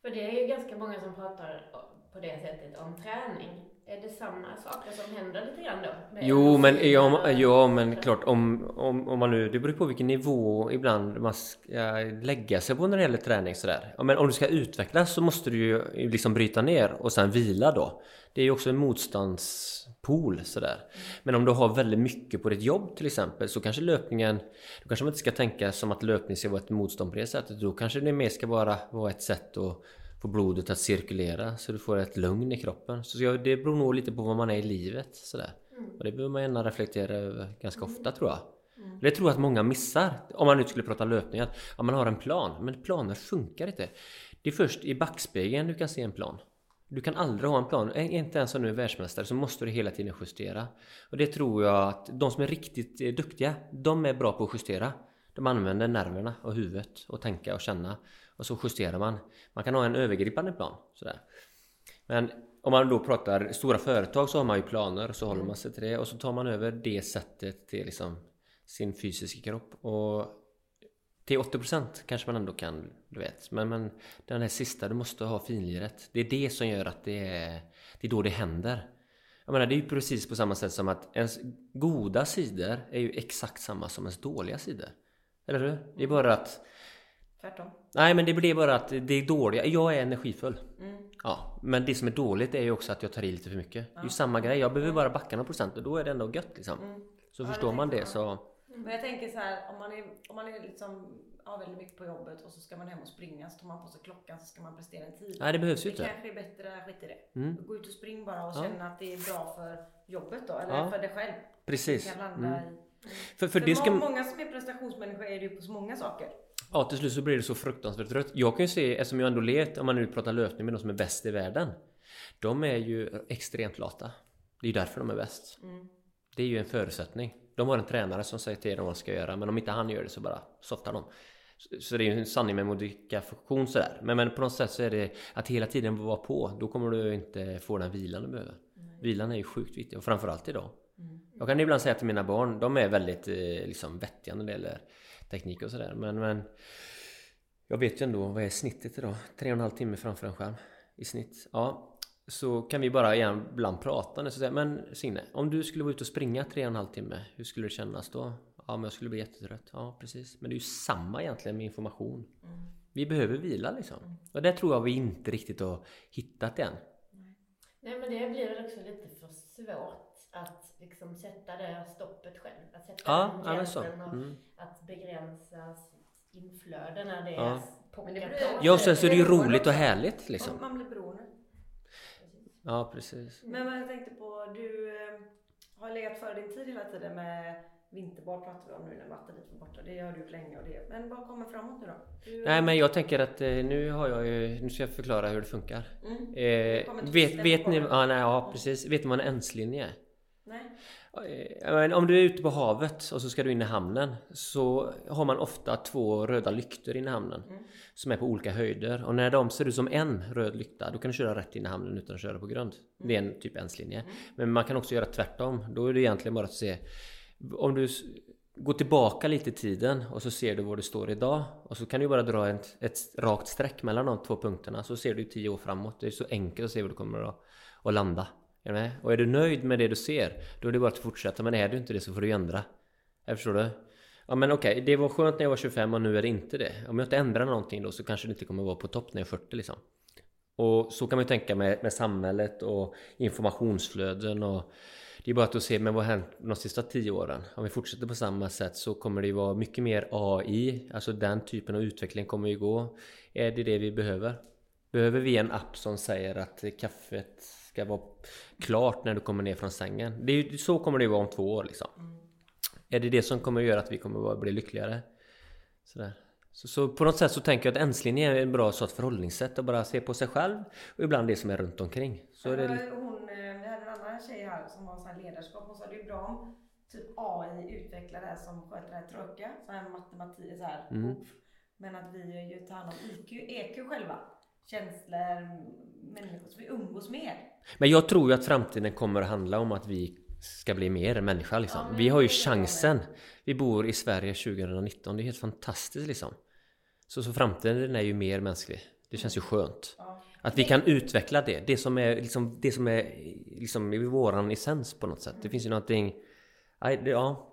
För det är ju ganska många som pratar på det sättet om träning. Är det samma saker som händer lite grann då? Jo men, ja, ja, men klart om, om, om man nu, det beror på vilken nivå ibland man ska lägga sig på när det gäller träning sådär. Ja, men om du ska utvecklas så måste du ju liksom bryta ner och sen vila då. Det är ju också en motståndspool sådär. Men om du har väldigt mycket på ditt jobb till exempel så kanske löpningen, då kanske man inte ska tänka som att löpning ska vara ett motstånd på det sättet. Då kanske det mer ska vara, vara ett sätt att få blodet att cirkulera så du får ett lugn i kroppen. Så det beror nog lite på vad man är i livet sådär. Mm. Och det behöver man gärna reflektera över ganska ofta tror jag. Mm. Det tror jag att många missar. Om man nu skulle prata löpningar. Om man har en plan. Men planer funkar inte. Det är först i backspegeln du kan se en plan. Du kan aldrig ha en plan. Inte ens om du är världsmästare så måste du hela tiden justera. Och det tror jag att de som är riktigt eh, duktiga, de är bra på att justera. De använder nerverna och huvudet och tänka och känna. Och så justerar man. Man kan ha en övergripande plan. Sådär. Men om man då pratar stora företag så har man ju planer och så håller man sig till det och så tar man över det sättet till liksom sin fysiska kropp. Och till 80% kanske man ändå kan, du vet. Men, men den här sista, du måste ha finliret. Det är det som gör att det är, det är då det händer. Jag menar, det är ju precis på samma sätt som att ens goda sidor är ju exakt samma som ens dåliga sidor. Eller hur? Det är bara att... Tvärtom. Nej, men det blir bara att det är dåliga. Jag är energifull. Mm. Ja, men det som är dåligt är ju också att jag tar i lite för mycket. Ja. Det är ju samma grej. Jag behöver bara backa några procent och då är det ändå gött liksom. Mm. Så ja, förstår man det så... Men jag tänker så här, om man är, om man är liksom har väldigt mycket på jobbet och så ska man hem och springa så tar man på sig klockan så ska man prestera en tid. Nej det behövs ju inte. Det kanske är bättre, skit i det. Mm. Gå ut och spring bara och ja. känna att det är bra för jobbet då, eller ja. för dig själv. Precis. Kan landa mm. i, mm. För, för, för det ska... många som är prestationsmänniskor är det ju på så många saker. Ja till slut så blir det så fruktansvärt trött. Jag kan ju se, eftersom jag ändå levt, om man nu pratar löpning med de som är bäst i världen. De är ju extremt lata. Det är ju därför de är bäst. Mm. Det är ju en förutsättning. De har en tränare som säger till dem vad de ska göra men om inte han gör det så bara softar de. Så det är ju en sanning med modifikation sådär. Men, men på något sätt så är det att hela tiden vara på. Då kommer du inte få den vilan du behöver. Nej. Vilan är ju sjukt viktig och framförallt idag. Mm. Jag kan ibland säga till mina barn, de är väldigt eh, liksom vettiga när det gäller teknik och sådär. Men, men jag vet ju ändå, vad är snittet idag? Tre och en halv timme framför en skärm i snitt. Ja, så kan vi bara ibland prata. Så säga, men Signe, om du skulle vara ute och springa tre och en halv timme, hur skulle det kännas då? Ja, men jag skulle bli jättetrött. Ja, precis. Men det är ju samma egentligen med information. Mm. Vi behöver vila liksom. Mm. Och det tror jag vi inte riktigt har hittat än. Nej, men det blir också lite för svårt att liksom sätta det stoppet själv. Att sätta ja, den gränsen ja, och mm. att begränsa sitt inflöde när det ja. pockar på. Ja, och sen så är det ju roligt och härligt liksom. Man blir beroende. Ja, precis. Men jag tänkte på, du eh, har legat före din tid hela tiden med vinterbad pratar vi om nu när batteriet var borta. Det har du gjort länge och det. Men vad kommer framåt nu då? Du... Nej men jag tänker att eh, nu har jag ju, nu ska jag förklara hur det funkar. Mm. Eh, vet, vet ni, ja, nej, ja precis. Vet ni vad en enslinje är? Nej. Om du är ute på havet och så ska du in i hamnen så har man ofta två röda lyktor in i hamnen mm. som är på olika höjder och när de ser ut som en röd lykta då kan du köra rätt in i hamnen utan att köra på grund. Mm. Det är en typ enslinje. Mm. Men man kan också göra tvärtom. Då är det egentligen bara att se om du går tillbaka lite i tiden och så ser du var du står idag och så kan du bara dra ett, ett rakt streck mellan de två punkterna så ser du tio år framåt. Det är så enkelt att se var du kommer att, att landa. Är du med? Och är du nöjd med det du ser då är det bara att fortsätta men är du inte det så får du ändra. Jag förstår du? Ja men okej, okay, det var skönt när jag var 25 och nu är det inte det. Om jag inte ändrar någonting då så kanske det inte kommer vara på topp när jag är 40 liksom. Och så kan man ju tänka med, med samhället och informationsflöden och det är bara att se, men vad har hänt de sista tio åren? Om vi fortsätter på samma sätt så kommer det ju vara mycket mer AI, alltså den typen av utveckling kommer ju gå. Är det det vi behöver? Behöver vi en app som säger att kaffet ska vara klart när du kommer ner från sängen? Det är, så kommer det ju vara om två år liksom. Mm. Är det det som kommer göra att vi kommer bli lyckligare? Sådär. Så, så, på något sätt så tänker jag att enslinje är en bra sorts förhållningssätt att bara se på sig själv och ibland det som är runt omkring. Så är det tjej här som har sån ledarskap. Hon sa det är bra om typ AI utvecklar det här som sköter det här tråkiga, så här matematik, så här. Mm. Men att vi ju tar hand om IQ, EQ själva. Känslor, människor, så vi umgås mer. Men jag tror ju att framtiden kommer att handla om att vi ska bli mer människa liksom. Ja, vi har ju chansen. Vi bor i Sverige 2019. Det är helt fantastiskt liksom. Så, så framtiden är ju mer mänsklig. Det känns ju skönt. Ja. Att vi kan utveckla det. Det som är liksom, det som är liksom i våran essens på något sätt. Det finns ju någonting... Ja.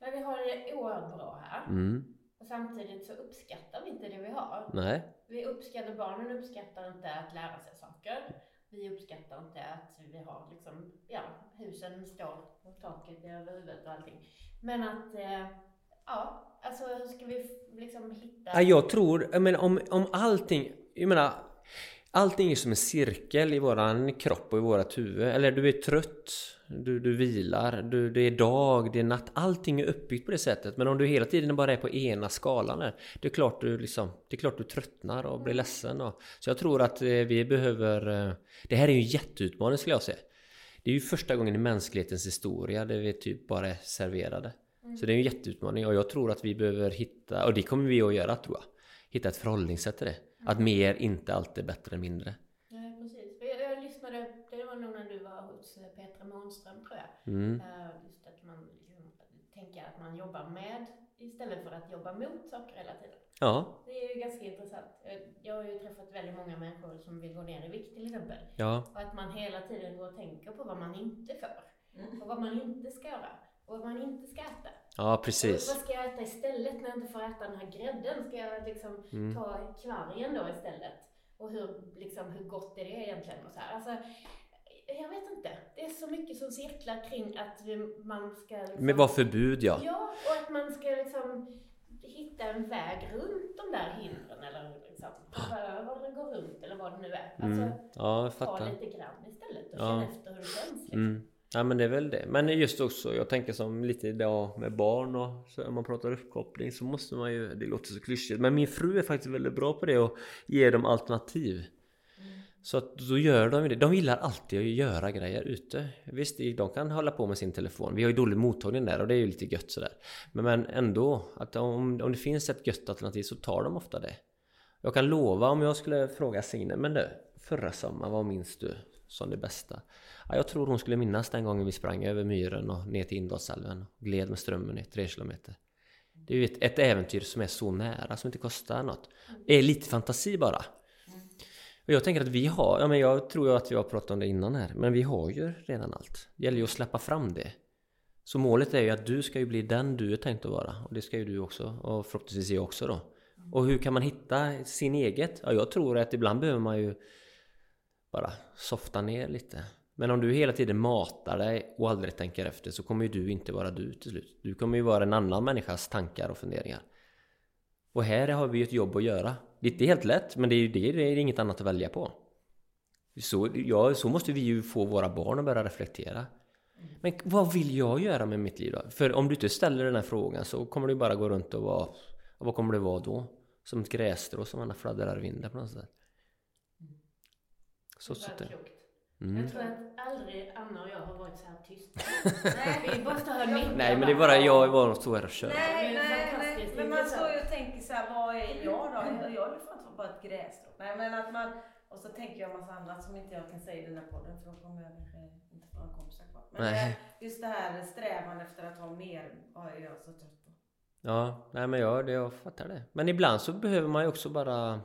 Men vi har det oerhört bra här. Mm. Och samtidigt så uppskattar vi inte det vi har. Nej. Vi uppskattar, barnen uppskattar inte att lära sig saker. Vi uppskattar inte att vi har liksom, ja, husen står på taket över huvudet och allting. Men att, eh, ja, alltså hur ska vi liksom hitta... Jag tror, jag menar om, om allting, jag menar Allting är som en cirkel i våran kropp och i vårat huvud. Eller du är trött, du, du vilar, du, det är dag, det är natt. Allting är uppbyggt på det sättet. Men om du hela tiden bara är på ena skalan där, det är klart du, liksom, det är klart du tröttnar och blir ledsen. Och, så jag tror att eh, vi behöver... Eh, det här är ju en jätteutmaning skulle jag säga. Det är ju första gången i mänsklighetens historia där vi typ bara är serverade. Mm. Så det är en jätteutmaning och jag tror att vi behöver hitta, och det kommer vi att göra tror jag, hitta ett förhållningssätt till det. Att mer inte alltid är bättre än mindre. Nej, precis. Jag, jag lyssnade, det var nog när du var hos eh, Petra Månström tror jag. Mm. Uh, just att man liksom, tänker att man jobbar med istället för att jobba mot saker hela tiden. Ja. Det är ju ganska intressant. Jag har ju träffat väldigt många människor som vill gå ner i vikt till exempel. Ja. Och att man hela tiden går och tänker på vad man inte får. Mm. Och vad man inte ska göra. Och vad man inte ska äta. Ja, precis. Och vad ska jag äta istället när jag inte får äta den här grädden? Ska jag liksom mm. ta kvargen då istället? Och hur, liksom, hur gott är det egentligen? Och så här. Alltså, jag vet inte. Det är så mycket som cirklar kring att man ska... Liksom, Med vad förbud, ja. Ja, och att man ska liksom hitta en väg runt de där hindren eller liksom hoppa över eller gå runt eller vad det nu är. Alltså, mm. ja, jag fattar. ta lite grann istället och ja. känna efter hur det känns. Liksom. Mm. Ja men det är väl det. Men just också, jag tänker som lite idag med barn och så om man pratar uppkoppling så måste man ju, det låter så klyschigt, men min fru är faktiskt väldigt bra på det och ger dem alternativ. Så att då gör de det. De gillar alltid att göra grejer ute. Visst, de kan hålla på med sin telefon. Vi har ju dålig mottagning där och det är ju lite gött sådär. Men, men ändå, att om, om det finns ett gött alternativ så tar de ofta det. Jag kan lova om jag skulle fråga Signe, men du, förra sommaren, vad minns du som det bästa? Ja, jag tror hon skulle minnas den gången vi sprang över myren och ner till Indalsälven och gled med strömmen i tre kilometer. Det är ju ett, ett, äventyr som är så nära, som inte kostar något. Det är lite fantasi bara. Och jag tänker att vi har, ja men jag tror ju att vi har pratat om det innan här, men vi har ju redan allt. Det gäller ju att släppa fram det. Så målet är ju att du ska ju bli den du är tänkt att vara. Och det ska ju du också, och förhoppningsvis jag också då. Och hur kan man hitta sin eget? Ja, jag tror att ibland behöver man ju bara softa ner lite. Men om du hela tiden matar dig och aldrig tänker efter så kommer ju du inte vara du till slut. Du kommer ju vara en annan människas tankar och funderingar. Och här har vi ju ett jobb att göra. Det är inte helt lätt, men det är ju det, det är inget annat att välja på. Så, ja, så måste vi ju få våra barn att börja reflektera. Men vad vill jag göra med mitt liv då? För om du inte ställer den här frågan så kommer du bara gå runt och vara... Och vad kommer det vara då? Som ett grässtrå som man fladdrar i vinden på något sätt. Så sitter det. Mm. Jag tror att aldrig Anna och jag har varit så här tysta. [LAUGHS] nej, vi måste ha mitt Nej, men det är bara jag var nog så här och kör. Nej, nej, nej. Men man står ju och tänker så här, vad är jag då? Jag, är fan bara ett grässtrå. Nej, men att man... Och så tänker jag en massa annat som inte jag kan säga i den här podden för då kommer jag kanske inte få några kompisar kvar. Men nej. just det här strävan efter att ha mer är jag så trött på. Ja, nej men jag, jag fattar det. Men ibland så behöver man ju också bara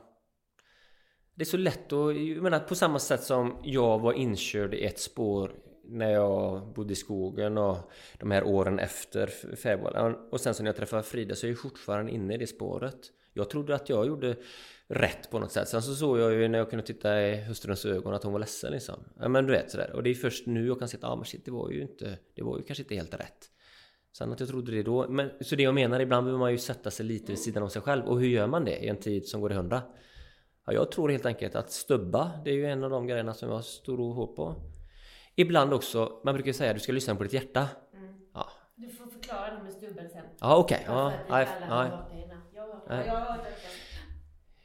det är så lätt att, jag menar på samma sätt som jag var inkörd i ett spår när jag bodde i skogen och de här åren efter Fäbodvallen. Och sen så när jag träffade Frida så är jag fortfarande inne i det spåret. Jag trodde att jag gjorde rätt på något sätt. Sen så såg jag ju när jag kunde titta i hustruns ögon att hon var ledsen liksom. Ja men du vet sådär. Och det är först nu jag kan se att ah, men shit, det var ju inte, det var ju kanske inte helt rätt. Sen att jag trodde det då. Men, så det jag menar, ibland behöver man ju sätta sig lite vid sidan av sig själv. Och hur gör man det i en tid som går i hundra? Ja, jag tror helt enkelt att stubba, det är ju en av de grejerna som jag har stor hårt på. Ibland också, man brukar säga att du ska lyssna på ditt hjärta. Mm. Ja. Du får förklara det med stubben sen. Ja, okej. Okay. Ja, ja, ja.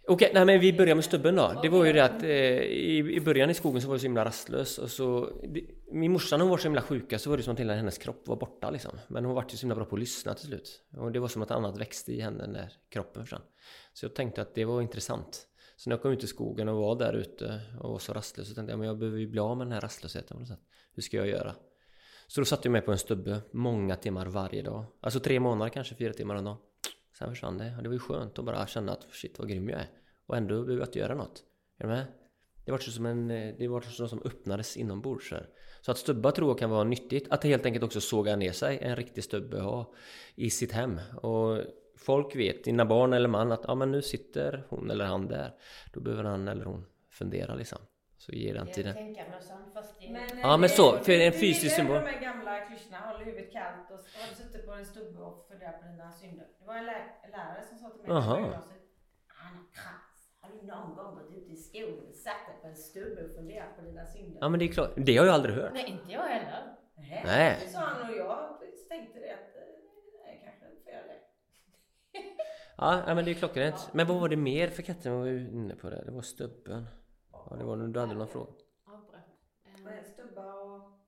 Okej, nej men vi börjar med stubben då. Det var ju det att eh, i, i början i skogen så var jag så himla rastlös och så det, Min morsa när hon var så himla sjuka så var det som att hela hennes kropp var borta liksom. Men hon var ju så himla bra på att lyssna till slut. Och det var som att annat växte i henne när kroppen försvann. Så jag tänkte att det var intressant. Så när jag kom ut i skogen och var där ute och var så rastlös så tänkte jag men jag behöver ju bli av med den här rastlösheten på något sätt. Hur ska jag göra? Så då satte jag mig på en stubbe många timmar varje dag. Alltså tre månader kanske, fyra timmar en dag. Sen försvann det. Och det var ju skönt att bara känna att shit vad grym jag är. Och ändå behöver jag inte göra något. Är du med? Det var som en, det var så som öppnades inombords här. Så att stubba tror jag kan vara nyttigt. Att helt enkelt också såga ner sig en riktig stubbe ha i sitt hem. Och folk vet, dina barn eller man, att ja, men nu sitter hon eller han där. Då behöver han eller hon fundera liksom. Så ger den tiden. Men, ja men så, för en fysisk symbol. de här gamla klyschorna, håll huvudet kallt och har du suttit på en stubbe och funderat på dina synder. Det var en lä lärare som sa till mig Aha. Krantz, har du någon gång varit ute i skogen och satt dig på en stubbe och funderat på dina synder? Ja men det är klart, det har jag aldrig hört. Nej, inte jag heller. Nej. Det sa han och jag tänkte det att, eh, nej kanske får göra det. Ja, ja, men det är klockrent. Men vad var det mer för katter var vi inne på det? Det var stubben. Ja, det var du hade någon fråga. Det? Stubba och...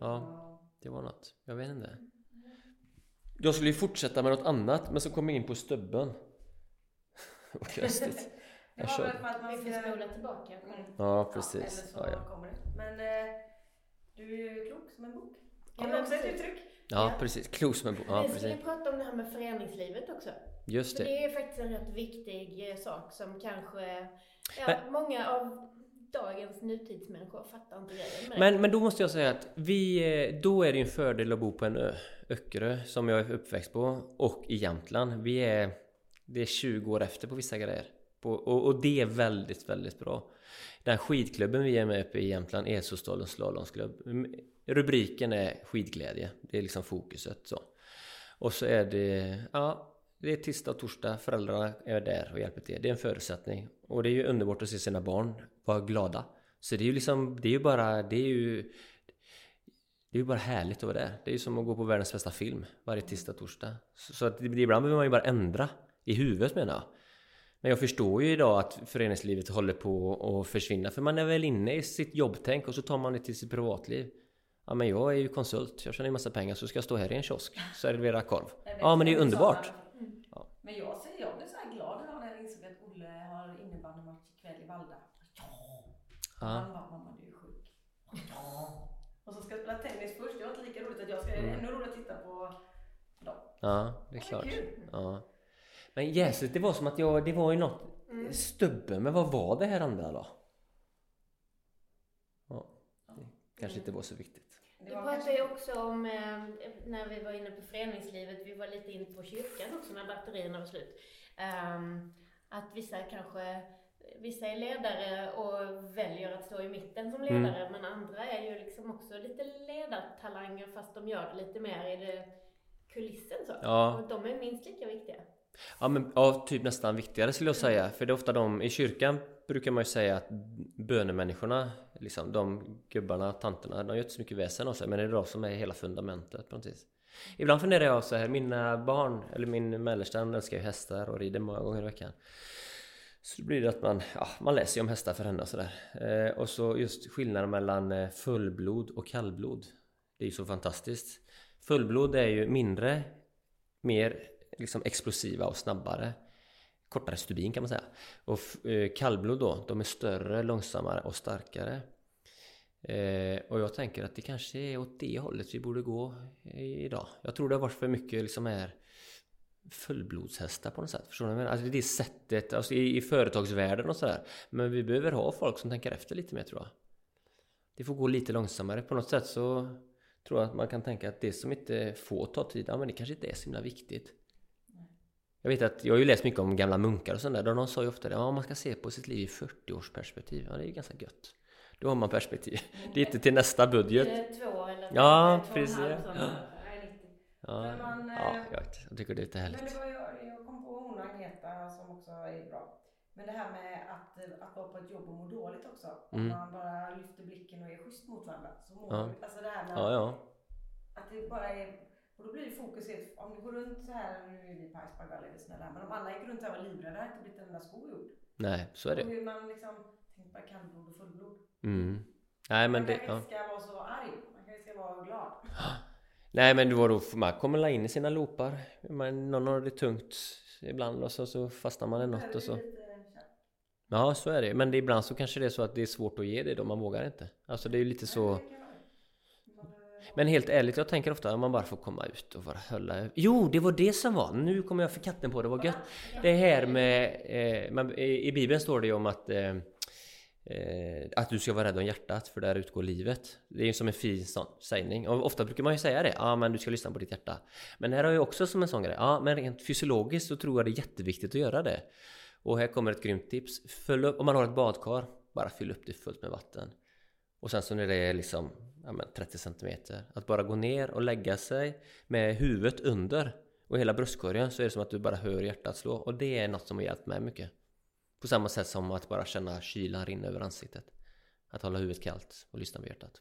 Ja, det var något. Jag vet inte. Jag skulle ju fortsätta med något annat, men så kom jag in på stubben. [LAUGHS] Vad konstigt. Det var väl för att man ska... spola tillbaka. Mm. Ja, Eller precis. så Ja, ja. kommer det. Men eh, du är ju klok som en bok. Ja, Kan du också ett uttryck? Ja precis. Klos med bo- Ja, Vi precis. prata om det här med föreningslivet också. Just För det. det är faktiskt en rätt viktig eh, sak som kanske ja, många av dagens nutidsmänniskor fattar inte grejen det. Men, men då måste jag säga att vi, eh, då är det ju en fördel att bo på en ö, Öckerö, som jag är uppväxt på, och i Jämtland. Vi är, det är 20 år efter på vissa grejer. På, och, och det är väldigt, väldigt bra. Den skidklubben vi är med uppe i Jämtland, Esostadens slalomsklubb. Mm, rubriken är skidglädje, det är liksom fokuset så. Och så är det, ja, det är tisdag och torsdag, föräldrarna är där och hjälper till. Det är en förutsättning. Och det är ju underbart att se sina barn vara glada. Så det är ju liksom, det är ju bara, det är ju det är ju bara härligt att vara där. Det är ju som att gå på världens bästa film varje tisdag och torsdag. Så, så att ibland behöver man ju bara ändra i huvudet menar jag. Men jag förstår ju idag att föreningslivet håller på att försvinna. För man är väl inne i sitt jobbtänk och så tar man det till sitt privatliv. Ja men jag är ju konsult, jag tjänar ju massa pengar så ska jag stå här i en kiosk och servera korv. Ja men det är ju underbart. Mm. Ja. Men jag, ser, jag blev så här glad idag när jag insåg att Olle har innebandymatch ikväll i Valda. Ja! Ja. Han bara, mamma du är sjuk. Ja! Och så ska jag spela tennis först. Jag har inte lika roligt att jag ska, det är ännu roligare att titta på dem. Ja, det är Det klart. kul. Ja. Men jäset, det var som att jag, det var ju något Mm. stubbe, men vad var det här andra då? Ja, det kanske inte var så viktigt. Det Du pratade ju också om, eh, när vi var inne på föreningslivet, vi var lite inne på kyrkan också när batterierna var slut. Ehm, att vissa kanske, vissa är ledare och väljer att stå i mitten som Mm. ledare, men andra är ju liksom också lite ledartalanger fast de gör det lite mer i det kulissen så. Ja. Och de är minst lika viktiga. Ja, men ja, typ nästan viktigare skulle jag säga. För det är ofta de, i kyrkan brukar man ju säga att bönemänniskorna, liksom de gubbarna, tanterna, de gör inte så mycket väsen av sig. Men det är de som är hela fundamentet på något vis. Ibland funderar jag så här, mina barn, eller min mellersta, hon älskar ju hästar och rider många gånger i veckan. Så då blir det att man, ja, man läser ju om hästar för henne och sådär. Eh, och så just skillnaden mellan eh, fullblod och kallblod. Det är ju så fantastiskt. Fullblod är ju mindre, mer liksom explosiva och snabbare. Kortare stubin kan man säga. Och eh, kallblod då, de är större, långsammare och starkare. Eh, och jag tänker att det kanske är åt det hållet vi borde gå idag. Jag tror det har varit för mycket liksom här fullblodshästar på något sätt. Förstår du vad jag menar? Alltså det är sättet, alltså i, i företagsvärlden och sådär. Men vi behöver ha folk som tänker efter lite mer tror jag. Det får gå lite långsammare. På något sätt så tror jag att man kan tänka att det som inte får ta tid, ja men det kanske inte är så himla viktigt. Jag vet att jag har ju läst mycket om gamla munkar och sånt där. De sa ju ofta det, ja man ska se på sitt liv i 40 års perspektiv. Ja det är ju ganska gött. Då har man perspektiv. [LAUGHS] Det är inte till nästa budget. Två eller Ja, två och en precis. halv sån? Ja. Nej, 90. Ja, Men man, ja jag, tycker det är lite Men härligt. det var jag, jag kom på hon Agneta som också är bra. Men det här med att, att vara på ett jobb och må dåligt också. Om Mm. man bara lyfter blicken och är schysst mot varandra. Så mår Ja. alltså det här med Ja, ja. att det bara är och då blir det fokus helt, om du går runt så här, nu är vi på Iceberg Valley, är snälla, men om alla gick runt här och var livrädda hade det inte blivit en enda sko gjord. Nej, så är Och det. hur man liksom, tänk bara kallblod och fullblod. Mm. Nej men man det, kanske inte ska vara så arg, man kanske ska vara glad. Nej men då, då man kommer la in i sina loopar. Man, någon har det tungt ibland och så, så fastnar man i något och så. Det. Ja så är det. Men det, ibland så kanske det är så att det är svårt att ge det då, man vågar inte. Alltså det är ju lite så. Nej, det kan vara det. Man behöver- men helt ärligt, jag tänker ofta att man bara får komma ut och bara hålla... Jo, det var det som var! Nu kommer jag för katten på det, var gött! Det här med... Eh, man, i, Bibeln står det ju om att eh, eh, att du ska vara rädd om hjärtat för där utgår livet. Det är ju som en fin sån sägning. Och ofta brukar man ju säga det. Ja, men du ska lyssna på ditt hjärta. Men här har jag också som en sån grej. Ja, men rent fysiologiskt så tror jag det är jätteviktigt att göra det. Och här kommer ett grymt tips. Upp, om man har ett badkar, bara fyll upp det fullt med vatten. Och sen så när det är liksom ja, men 30 centimeter Att bara gå ner och lägga sig med huvudet under och hela bröstkorgen så är det som att du bara hör hjärtat slå. Och det är något som har hjälpt mig mycket. På samma sätt som att bara känna kylan rinna över ansiktet. Att hålla huvudet kallt och lyssna på hjärtat.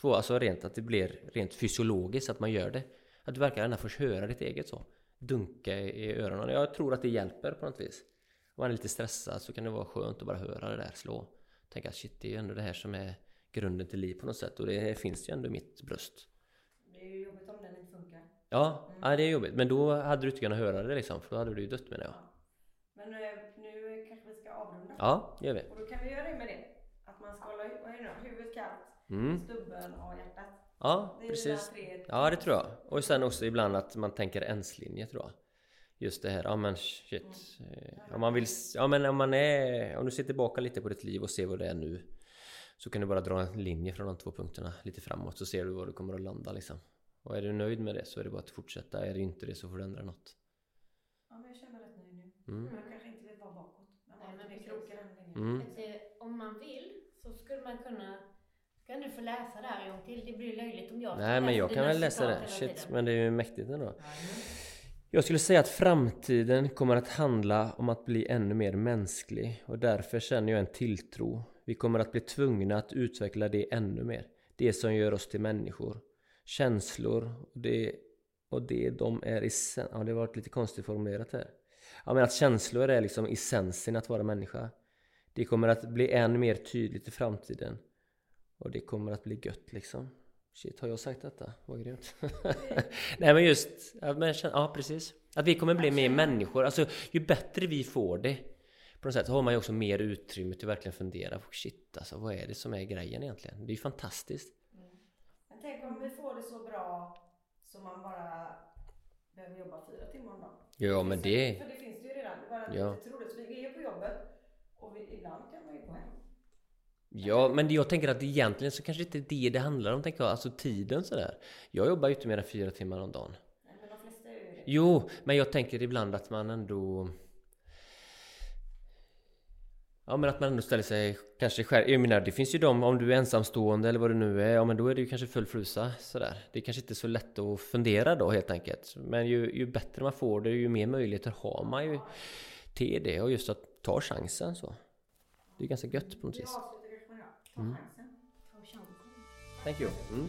Två, alltså rent att det blir rent fysiologiskt att man gör det. Att du verkar ändå få höra ditt eget så. Dunka i öronen. Jag tror att det hjälper på något vis. Om man är lite stressad så kan det vara skönt att bara höra det där slå. Tänka shit, det är ju ändå det här som är grunden till liv på något sätt och det finns ju ändå i mitt bröst. Det är ju jobbigt om den inte funkar. Ja, mm. ja det är jobbigt. Men då hade du inte kunnat höra det liksom, för då hade du ju dött menar jag. Ja. Men eh, nu kanske vi ska avrunda. Ja, gör vi. Och då kan vi göra det med det. Att man ska hålla huvudet kallt, mm. stubben och hjärtat. Ja, precis. Ja, det tror jag. Och sen också ibland att man tänker enslinje tror jag. Just det här, ja men shit. Mm. Om man vill, ja men om man är, om du ser tillbaka lite på ditt liv och ser vad det är nu. Så kan du bara dra en linje från de två punkterna lite framåt så ser du var du kommer att landa liksom. Och är du nöjd med det så är det bara att fortsätta. Är du inte det så får du ändra något. Ja men jag känner mig rätt nöjd nu. Mm. Jag kanske inte vill vara bakåt. Men Nej, men det krokar den linjen. Mm. Om man vill så skulle man kunna kan du få läsa det här en gång till? Det blir löjligt om jag Nej men jag kan väl läsa det. Shit, men det är ju mäktigt ändå. Jag skulle säga att framtiden kommer att handla om att bli ännu mer mänsklig och därför känner jag en tilltro. Vi kommer att bli tvungna att utveckla det ännu mer. Det som gör oss till människor. Känslor och det, och det de är i Ja, det har varit lite konstigt formulerat här. Ja, men att känslor är liksom essensen att vara människa. Det kommer att bli än mer tydligt i framtiden. Och det kommer att bli gött liksom. Shit, har jag sagt detta? Vad grymt. [LAUGHS] Nej men just, ja, men, ja precis. Att vi kommer bli mer människor. Alltså ju bättre vi får det på något sätt har man ju också mer utrymme till att verkligen fundera på shit alltså vad är det som är grejen egentligen? Det är ju fantastiskt. Mm. Men tänk om vi får det så bra så man bara behöver jobba fyra timmar om dagen. Ja men det... För det finns det ju redan. Det är bara ja. lite roligt. Vi är på jobbet och vi, ibland kan man ju gå hem. Ja, men jag tänker att egentligen så kanske inte det det handlar om, tänker jag. Alltså tiden sådär. Jag jobbar ju inte mer än fyra timmar om dagen. Nej, men de flesta gör ju det. Jo, men jag tänker ibland att man ändå... Ja men att man ändå ställer sig kanske själv. Jag menar det finns ju de, om du är ensamstående eller vad det nu är, ja men då är det ju kanske full frusa sådär. Det är kanske inte så lätt att fundera då helt enkelt. Men ju, ju bättre man får det, ju mer möjligheter har man ju till det och just att ta chansen så. Det är ganska gött på något vis. Chansen. Thank you. Mm.